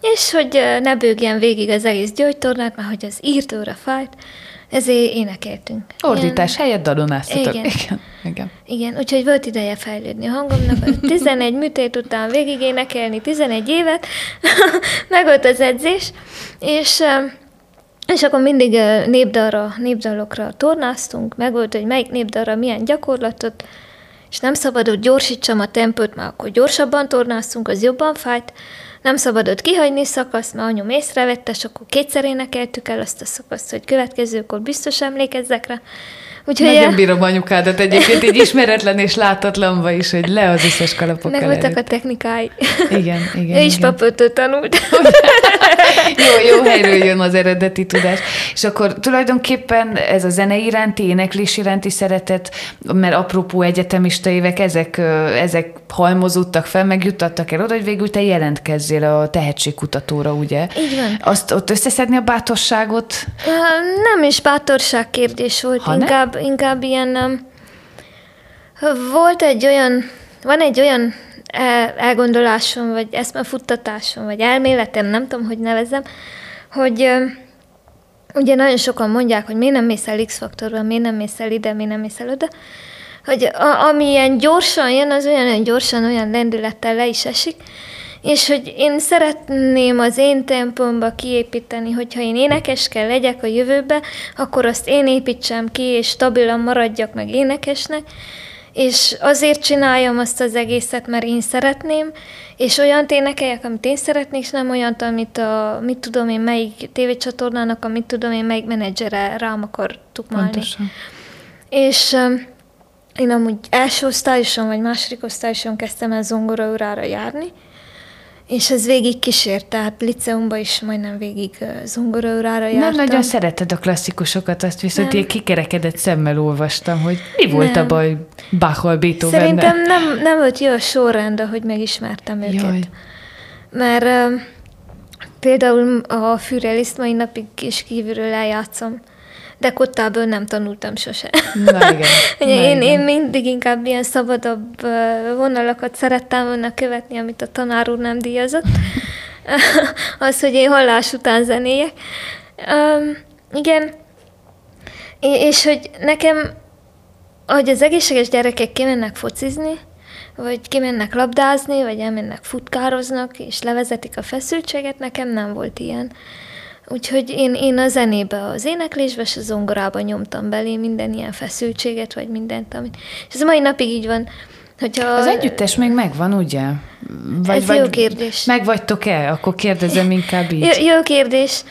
és hogy ne bőgjen végig az egész gyógytornát, mert hogy az írtóra fájt, ezért énekeltünk. Ordítás helyett dalonáztatok. Igen. igen. igen. Igen, úgyhogy volt ideje fejlődni a hangomnak, hogy 11 műtét után végig énekelni 11 évet, meg volt az edzés, és, és akkor mindig népdalra, népdalokra tornáztunk, meg volt, hogy melyik népdalra milyen gyakorlatot, és nem szabadott gyorsítsam a tempót, mert akkor gyorsabban tornáztunk, az jobban fájt, nem szabadott kihagyni szakaszt, mert anyum észrevette, és akkor kétszer énekeltük el azt a szakaszt, hogy következőkor biztos emlékezzek rá. Úgyhogy Nagyon ö, bírom anyukádat egyébként, így ismeretlen és látatlanba is, hogy le az összes kalapokkal meg voltak a technikái. Igen, igen. Ő is papőtől tanult. jó, jó helyről jön az eredeti tudás. És akkor tulajdonképpen ez a zene iránti, éneklés iránti szeretet, mert apropó egyetemista évek, ezek, ezek halmozódtak fel, meg juttattak el oda, hogy végül te jelentkezzél a tehetségkutatóra, ugye? Így van. Azt ott összeszedni a bátorságot, Nem is bátorság kérdés volt, Ha nem? inkább, inkább ilyen... um, Volt egy olyan, van egy olyan el- elgondolásom, vagy eszmefuttatásom, vagy elméletem, nem tudom, hogy nevezem, hogy ö, ugye nagyon sokan mondják, hogy miért nem mész el X-faktorba, miért nem mész el ide, miért nem mész el oda, hogy a, ami ilyen gyorsan jön, az olyan, olyan gyorsan, olyan lendülettel le is esik, és hogy én szeretném az én tempomba kiépíteni, hogyha én énekes kell legyek a jövőbe, akkor azt én építsem ki, és stabilan maradjak meg énekesnek, és azért csináljam azt az egészet, mert én szeretném, és olyan énekeljek, amit én szeretnék, és nem olyant, amit a, mit tudom én, melyik tévécsatornának, amit tudom én, melyik menedzsere rám akar tukmálni. pontosan. És um, én amúgy első osztályoson vagy második osztályoson kezdtem el zongoraórára járni, és ez végig kísért, tehát liceumban is majdnem végig zongoraórára Nem jártam. nagyon szereted a klasszikusokat, azt viszont Nem. én kikerekedett szemmel olvastam, hogy mi volt Nem. a baj Bachal beethoven Szerintem nem, nem volt jó a sorrend, ahogy megismertem őket. Jaj. Mert uh, például a Füreliszt mai napig is kívülről eljátszom, de kottából nem tanultam sose. Na igen. Na én, igen. én mindig inkább ilyen szabadabb vonalakat szerettem volna követni, amit a tanár úr nem díjazott. az, hogy én hallás után zenéjek. Um, igen, és hogy nekem, hogy az egészséges gyerekek kimennek focizni, vagy kimennek labdázni, vagy elmennek futkároznak, és levezetik a feszültséget, nekem nem volt ilyen. Úgyhogy én, én a zenébe, az éneklésbe és a zongorába nyomtam belé minden ilyen feszültséget, vagy mindent, amit... És ez mai napig így van. Hogyha... Az együttes még megvan, ugye? Vagy, Ez vagy jó kérdés. Megvagytok-e? Akkor kérdezem inkább így. Jó, jó kérdés.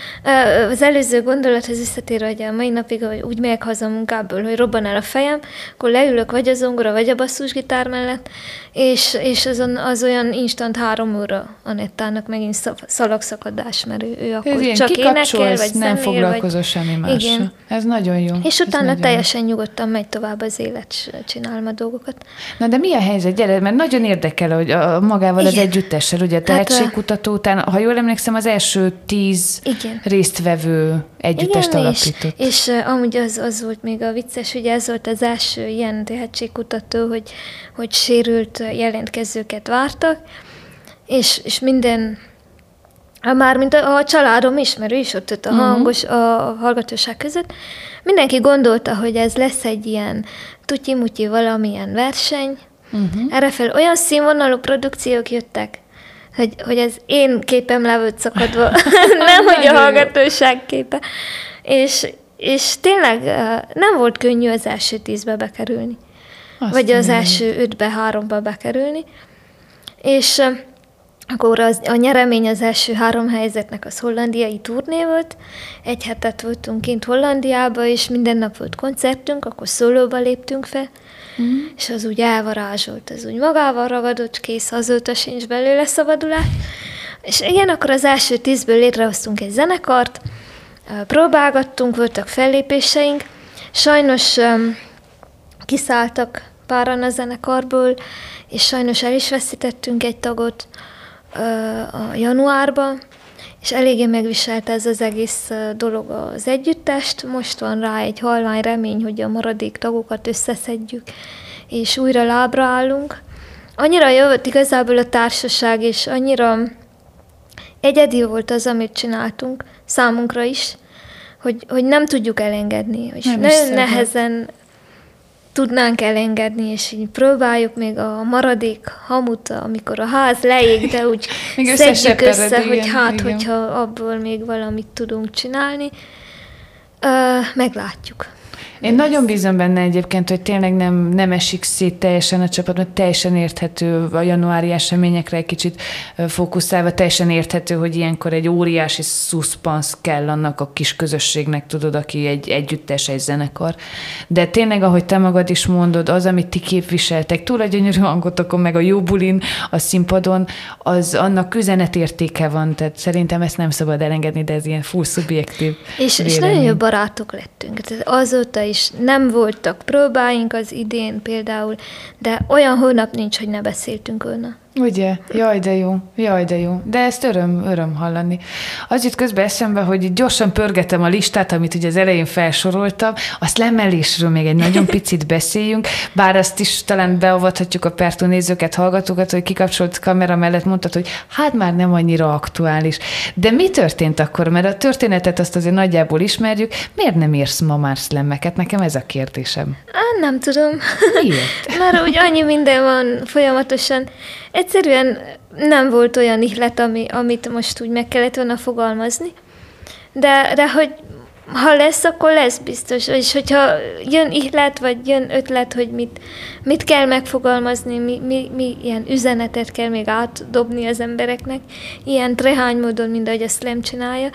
Az előző gondolathoz visszatérve, hogy a mai napig hogy úgy megyek haza a munkából, hogy robban el a fejem, akkor leülök vagy a zongora, vagy a basszusgitár mellett, és, és azon, az olyan instant három óra Anettának megint szalagszakadás, mert ő, ő akkor Ez csak énekel, vagy nem foglalkozol vagy... semmi mással. Igen. Ez nagyon jó. És utána teljesen jó. nyugodtan megy tovább az élet, csinálom a dolgokat. Na de mi a helyzet? Gyere, mert nagyon érdekel, hogy a magával Igen. az együttessel, ugye tehetségkutató után, ha jól emlékszem, az első tíz Igen. résztvevő együttest Igen, alapított. És, és amúgy az, az volt még a vicces, ugye ez volt az első ilyen tehetségkutató, hogy, hogy sérült jelentkezőket vártak, és, és minden már mint a, a családom ismerő is ott, ott a uh-huh. hangos, a hallgatóság között, mindenki gondolta, hogy ez lesz egy ilyen tutyi-mutyi valamilyen verseny, Uh-huh. Erre fel olyan színvonalú produkciók jöttek, hogy, hogy az én képem le volt szakadva, nem, hogy a hallgatóság képe. És, és tényleg nem volt könnyű az első tízbe bekerülni. Azt vagy az nem. első ötbe, háromba bekerülni. És akkor az, a nyeremény az első három helyzetnek az hollandiai turné volt. Egy hetet voltunk kint Hollandiába, és minden nap volt koncertünk, akkor szólóba léptünk fel. Mm. És az úgy elvarázsolt, az úgy magával ragadott, kész, azóta sincs belőle szabadulás. És igen, akkor az első tízből létrehoztunk egy zenekart, próbálgattunk, voltak fellépéseink. Sajnos um, kiszálltak páran a zenekarból, és sajnos el is veszítettünk egy tagot uh, a januárban, és eléggé megviselte ez az egész dolog az együttest. Most van rá egy halvány remény, hogy a maradék tagokat összeszedjük, és újra lábra állunk. Annyira jött igazából a társaság, és annyira egyedi volt az, amit csináltunk, számunkra is, hogy, hogy nem tudjuk elengedni, és nem nagyon nehezen tudnánk elengedni, és így próbáljuk még a maradék hamut, amikor a ház leég, de úgy szedjük össze, igen, hogy hát, igen. hogyha abból még valamit tudunk csinálni, uh, meglátjuk. Én nagyon bízom benne egyébként, hogy tényleg nem, nem esik szét teljesen a csapat, mert teljesen érthető a januári eseményekre egy kicsit fókuszálva, teljesen érthető, hogy ilyenkor egy óriási szuszpansz kell annak a kis közösségnek, tudod, aki egy együttes, egy zenekar. De tényleg, ahogy te magad is mondod, az, amit ti képviseltek, túl a gyönyörű hangotokon, meg a jó bulin, a színpadon, az annak üzenetértéke van, tehát szerintem ezt nem szabad elengedni, de ez ilyen full szubjektív. És, és nagyon jó barátok lettünk. Tehát azóta is nem voltak próbáink az idén például, de olyan hónap nincs, hogy ne beszéltünk volna. Ugye? Jaj, de jó. Jaj, de jó. De ezt öröm, öröm hallani. Az jut közben eszembe, hogy gyorsan pörgetem a listát, amit ugye az elején felsoroltam, azt lemelésről még egy nagyon picit beszéljünk, bár azt is talán beavathatjuk a Pertó nézőket, hallgatókat, hogy kikapcsolt kamera mellett mondtad, hogy hát már nem annyira aktuális. De mi történt akkor? Mert a történetet azt azért nagyjából ismerjük. Miért nem írsz ma már szlemmeket? Nekem ez a kérdésem. Á, nem tudom. Miért? Mert úgy annyi minden van folyamatosan. Egyszerűen nem volt olyan ihlet, ami, amit most úgy meg kellett volna fogalmazni. De, de hogy ha lesz, akkor lesz biztos. És hogyha jön ihlet, vagy jön ötlet, hogy mit, mit kell megfogalmazni, mi, mi, mi ilyen üzenetet kell még átdobni az embereknek, ilyen trehány módon, mint ahogy a Slam csinálja,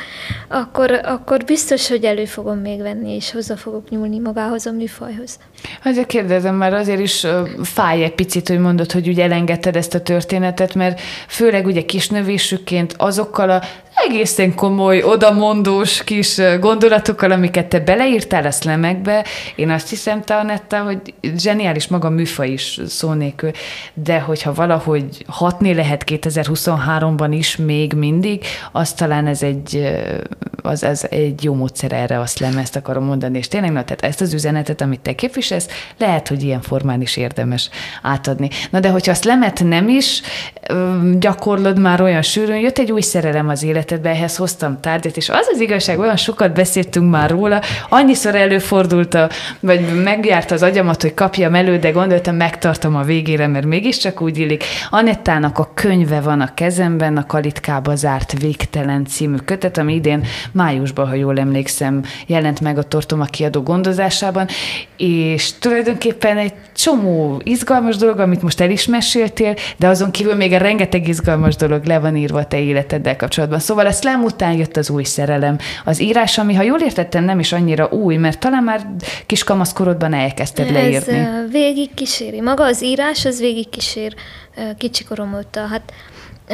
akkor, akkor biztos, hogy elő fogom még venni, és hozzá fogok nyúlni magához a műfajhoz. Azért kérdezem, már azért is fáj egy picit, hogy mondod, hogy ugye elengedted ezt a történetet, mert főleg ugye kisnövésükként azokkal a egészen komoly, odamondós kis gondolatokkal, amiket te beleírtál a szlemekbe. Én azt hiszem, te Anetta, hogy zseniális maga a műfa is szó nélkül, de hogyha valahogy hatni lehet 2023-ban is még mindig, az talán ez egy az, az egy jó módszer erre azt lem, ezt akarom mondani, és tényleg, na, tehát ezt az üzenetet, amit te képviselsz, lehet, hogy ilyen formán is érdemes átadni. Na de hogyha azt lemet nem is gyakorlod már olyan sűrűn, jött egy új szerelem az életedbe, ehhez hoztam tárgyat, és az az igazság, olyan sokat beszéltünk már róla, annyiszor előfordult, a, vagy megjárt az agyamat, hogy kapjam elő, de gondoltam, megtartom a végére, mert mégiscsak úgy illik. Anettának a könyve van a kezemben, a Kalitkába zárt végtelen című kötet, ami idén májusban, ha jól emlékszem, jelent meg a Tortoma kiadó gondozásában, és tulajdonképpen egy csomó izgalmas dolog, amit most el is meséltél, de azon kívül még a rengeteg izgalmas dolog le van írva a te életeddel kapcsolatban. Szóval a slam után jött az új szerelem. Az írás, ami, ha jól értettem, nem is annyira új, mert talán már kis kamaszkorodban elkezdted leírni. Ez végig kíséri. Maga az írás, az végig kísér kicsikorom óta. Hát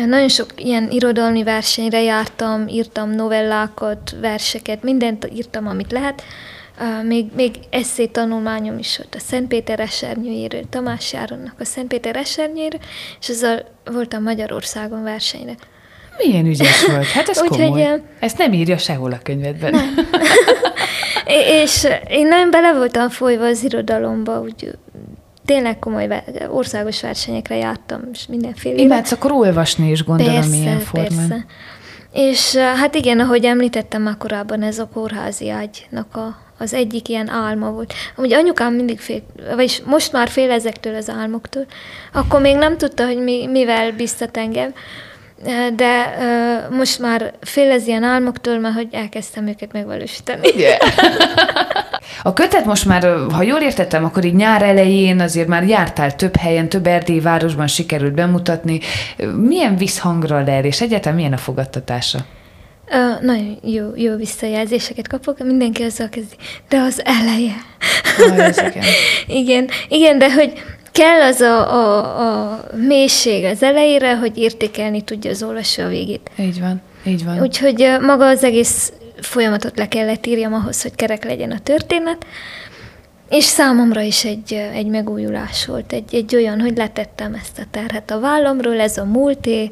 nagyon sok ilyen irodalmi versenyre jártam, írtam novellákat, verseket, mindent írtam, amit lehet. Még, még eszé tanulmányom is volt a Szentpéter esernyőjéről, Tamás Járonnak a Szentpéter esernyőjéről, és ezzel voltam Magyarországon versenyre. Milyen ügyes volt? Hát ez Úgy, komoly. Hogy, Ezt nem írja sehol a könyvedben. Nem. és én nem bele voltam folyva az irodalomba, úgy tényleg komoly országos versenyekre jártam, és mindenféle. Imádsz akkor olvasni is, gondolom, persze, ilyen formán. Persze. És hát igen, ahogy említettem már korábban, ez a kórházi ágynak a, az egyik ilyen álma volt. Amúgy anyukám mindig fél, vagyis most már fél ezektől az álmoktól. Akkor még nem tudta, hogy mi, mivel biztat engem, de uh, most már fél az ilyen álmoktól, mert hogy elkezdtem őket megvalósítani. Yeah. A kötet most már, ha jól értettem, akkor így nyár elején azért már jártál több helyen, több erdélyi városban sikerült bemutatni. Milyen visszhangra ler, és egyáltalán milyen a fogadtatása? Uh, nagyon jó, jó visszajelzéseket kapok, mindenki azzal kezdi, de az eleje. Ah, igen. igen, igen, de hogy kell az a, a, a mélység az elejére, hogy értékelni tudja az olvasó a végét. Így van, így van. Úgyhogy maga az egész folyamatot le kellett írjam ahhoz, hogy kerek legyen a történet, és számomra is egy, egy megújulás volt, egy, egy olyan, hogy letettem ezt a terhet a vállamról, ez a múlté,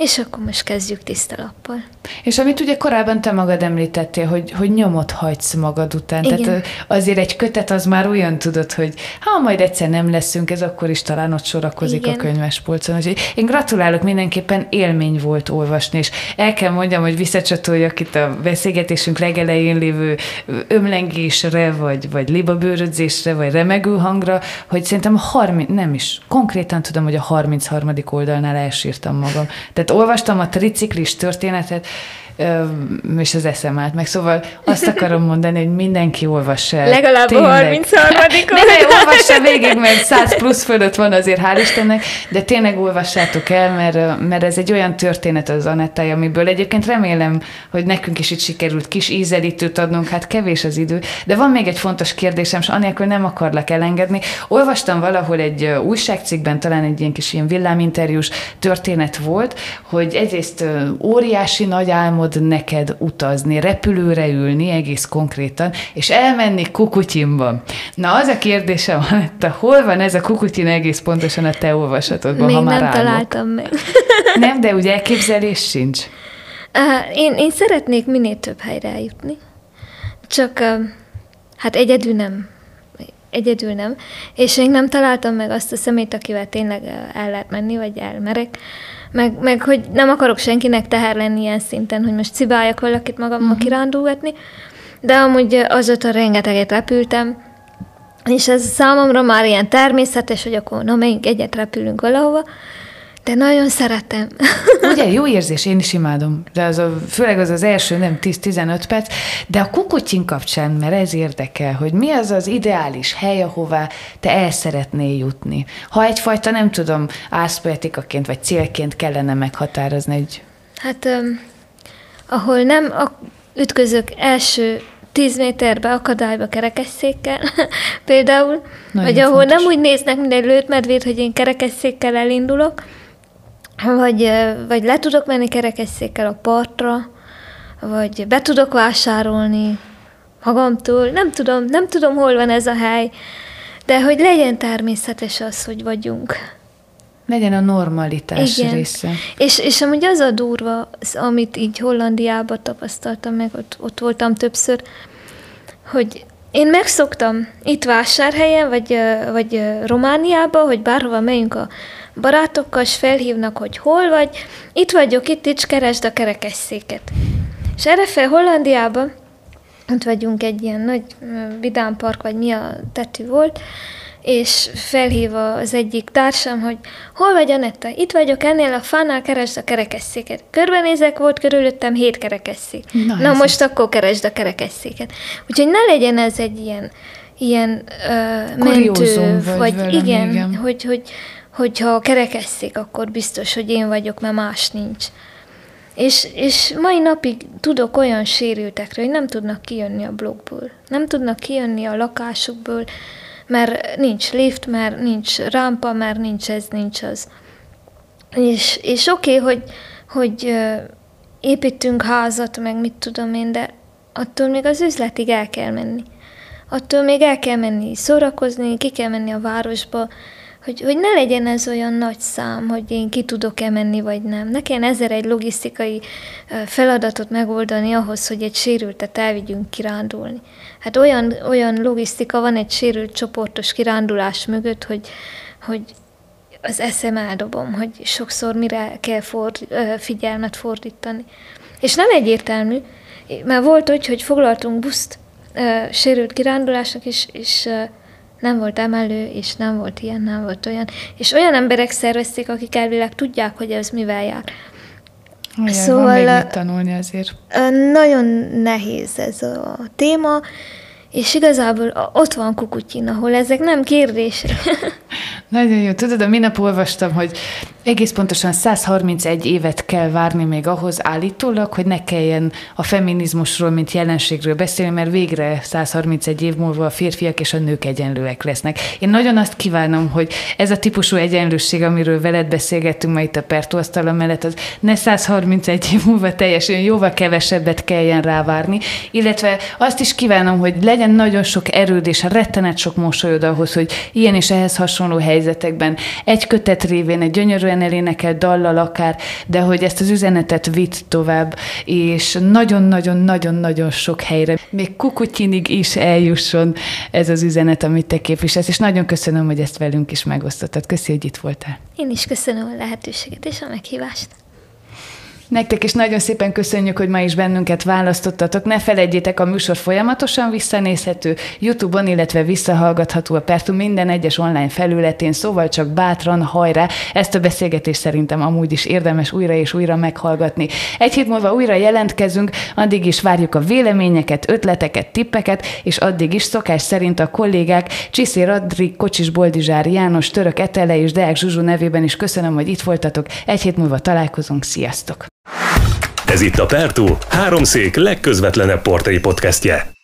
és akkor most kezdjük tiszta lappal. És amit ugye korábban te magad említettél, hogy, hogy nyomot hagysz magad után. Igen. Tehát azért egy kötet az már olyan tudod, hogy ha majd egyszer nem leszünk, ez akkor is talán ott sorakozik Igen. a könyvespolcon. Úgyhogy én gratulálok, mindenképpen élmény volt olvasni, és el kell mondjam, hogy visszacsatoljak itt a beszélgetésünk legelején lévő ömlengésre, vagy, vagy libabőrödzésre, vagy remegő hangra, hogy szerintem a 30, nem is, konkrétan tudom, hogy a 33. oldalnál elsírtam magam. Tehát olvastam a triciklis történetet, és az eszem állt meg. Szóval azt akarom mondani, hogy mindenki olvassa el. Legalább tényleg. a 33 Ne, olvassa végig, mert 100 plusz fölött van azért, hál' Istennek, de tényleg olvassátok el, mert, mert ez egy olyan történet az Anettája, amiből egyébként remélem, hogy nekünk is itt sikerült kis ízelítőt adnunk, hát kevés az idő. De van még egy fontos kérdésem, és anélkül nem akarlak elengedni. Olvastam valahol egy újságcikkben, talán egy ilyen kis ilyen villáminterjús történet volt, hogy egyrészt óriási nagy álmod tudod neked utazni, repülőre ülni egész konkrétan, és elmenni Kukutyinba. Na, az a kérdésem, te hol van ez a Kukutyin egész pontosan a te olvasatodban, Még ha már nem állok? találtam meg. nem, de ugye elképzelés sincs. Uh, én, én szeretnék minél több helyre eljutni. Csak uh, hát egyedül nem. Egyedül nem. És még nem találtam meg azt a szemét, akivel tényleg el lehet menni, vagy elmerek meg, meg hogy nem akarok senkinek teher lenni ilyen szinten, hogy most cibáljak valakit magammal uh-huh. kirándulgatni, de amúgy azóta rengeteget repültem, és ez számomra már ilyen természetes, hogy akkor na menjünk egyet repülünk valahova, de nagyon szeretem. Ugye, jó érzés, én is imádom. De az a, főleg az az első, nem 10-15 perc, de a kukutyin kapcsán, mert ez érdekel, hogy mi az az ideális hely, ahová te el szeretnél jutni. Ha egyfajta, nem tudom, ászpoetikaként vagy célként kellene meghatározni egy... Hát, um, ahol nem a, ütközök első tíz méterbe akadályba kerekesszékkel, például, Nagyon vagy ahol fontos. nem úgy néznek, mint egy lőtt hogy én kerekesszékkel elindulok, vagy, vagy le tudok menni kerekesszékkel a partra, vagy be tudok vásárolni magamtól, nem tudom, nem tudom, hol van ez a hely, de hogy legyen természetes az, hogy vagyunk. Legyen a normalitás Igen. része. És, és amúgy az a durva, az, amit így Hollandiában tapasztaltam meg, ott, ott voltam többször, hogy én megszoktam itt vásárhelyen, vagy, vagy Romániában, hogy bárhova megyünk a barátokkal, és felhívnak, hogy hol vagy, itt vagyok, itt, itt keresd a kerekesszéket. És erre fel Hollandiában, ott vagyunk egy ilyen nagy vidámpark, vagy mi a tetű volt, és felhív az egyik társam, hogy hol vagy Anetta? Itt vagyok ennél a fánál, keresd a kerekesszéket. Körbenézek, volt körülöttem hét kerekesszék. Na, Na most akkor keresd a kerekesszéket. Úgyhogy ne legyen ez egy ilyen, ilyen ö, mentő, vagy vagy, valami, igen, igen. Hogy, hogy, hogyha kerekesszék, akkor biztos, hogy én vagyok, mert más nincs. És, és mai napig tudok olyan sérültekről, hogy nem tudnak kijönni a blokkból. Nem tudnak kijönni a lakásukból, mert nincs lift, mert nincs rámpa, mert nincs ez, nincs az. És, és oké, okay, hogy, hogy építünk házat, meg mit tudom én, de attól még az üzletig el kell menni. Attól még el kell menni szórakozni, ki kell menni a városba, hogy, hogy ne legyen ez olyan nagy szám, hogy én ki tudok-e menni, vagy nem. Ne kelljen ezer egy logisztikai feladatot megoldani ahhoz, hogy egy sérültet elvigyünk kirándulni. Hát olyan, olyan logisztika van egy sérült csoportos kirándulás mögött, hogy, hogy az eszem eldobom, hogy sokszor mire kell ford, figyelmet fordítani. És nem egyértelmű, mert volt úgy, hogy foglaltunk buszt sérült kirándulásnak, és, és nem volt emelő, és nem volt ilyen, nem volt olyan. És olyan emberek szervezték, akik elvileg tudják, hogy ez mivel jár. Olyan, Szóval, van még ö, mit tanulni azért. Nagyon nehéz ez a téma, és igazából ott van Kukutyin, ahol ezek nem kérdések. Nagyon jó. Tudod, a minap olvastam, hogy egész pontosan 131 évet kell várni még ahhoz állítólag, hogy ne kelljen a feminizmusról, mint jelenségről beszélni, mert végre 131 év múlva a férfiak és a nők egyenlőek lesznek. Én nagyon azt kívánom, hogy ez a típusú egyenlőség, amiről veled beszélgettünk ma itt a Pertóasztala mellett, az ne 131 év múlva teljesen jóval kevesebbet kelljen rávárni, illetve azt is kívánom, hogy legyen nagyon sok erőd és rettenet sok mosolyod ahhoz, hogy ilyen és ehhez hasonló helyzetekben egy kötet révén, egy gyönyörűen elénekelt dallal akár, de hogy ezt az üzenetet vitt tovább, és nagyon-nagyon-nagyon-nagyon sok helyre, még Kukutyinig is eljusson ez az üzenet, amit te képviselsz, és nagyon köszönöm, hogy ezt velünk is megosztottad. Köszi, hogy itt voltál. Én is köszönöm a lehetőséget és a meghívást. Nektek is nagyon szépen köszönjük, hogy ma is bennünket választottatok. Ne felejtjétek, a műsor folyamatosan visszanézhető YouTube-on, illetve visszahallgatható a Pertum minden egyes online felületén, szóval csak bátran, hajrá. Ezt a beszélgetést szerintem amúgy is érdemes újra és újra meghallgatni. Egy hét múlva újra jelentkezünk, addig is várjuk a véleményeket, ötleteket, tippeket, és addig is szokás szerint a kollégák Csiszér Adri, Kocsis Boldizsár, János, Török Etele és Deák Zsuzsu nevében is köszönöm, hogy itt voltatok. Egy hét múlva találkozunk. Sziasztok! Ez itt a Pertú, háromszék legközvetlenebb portré podcastje.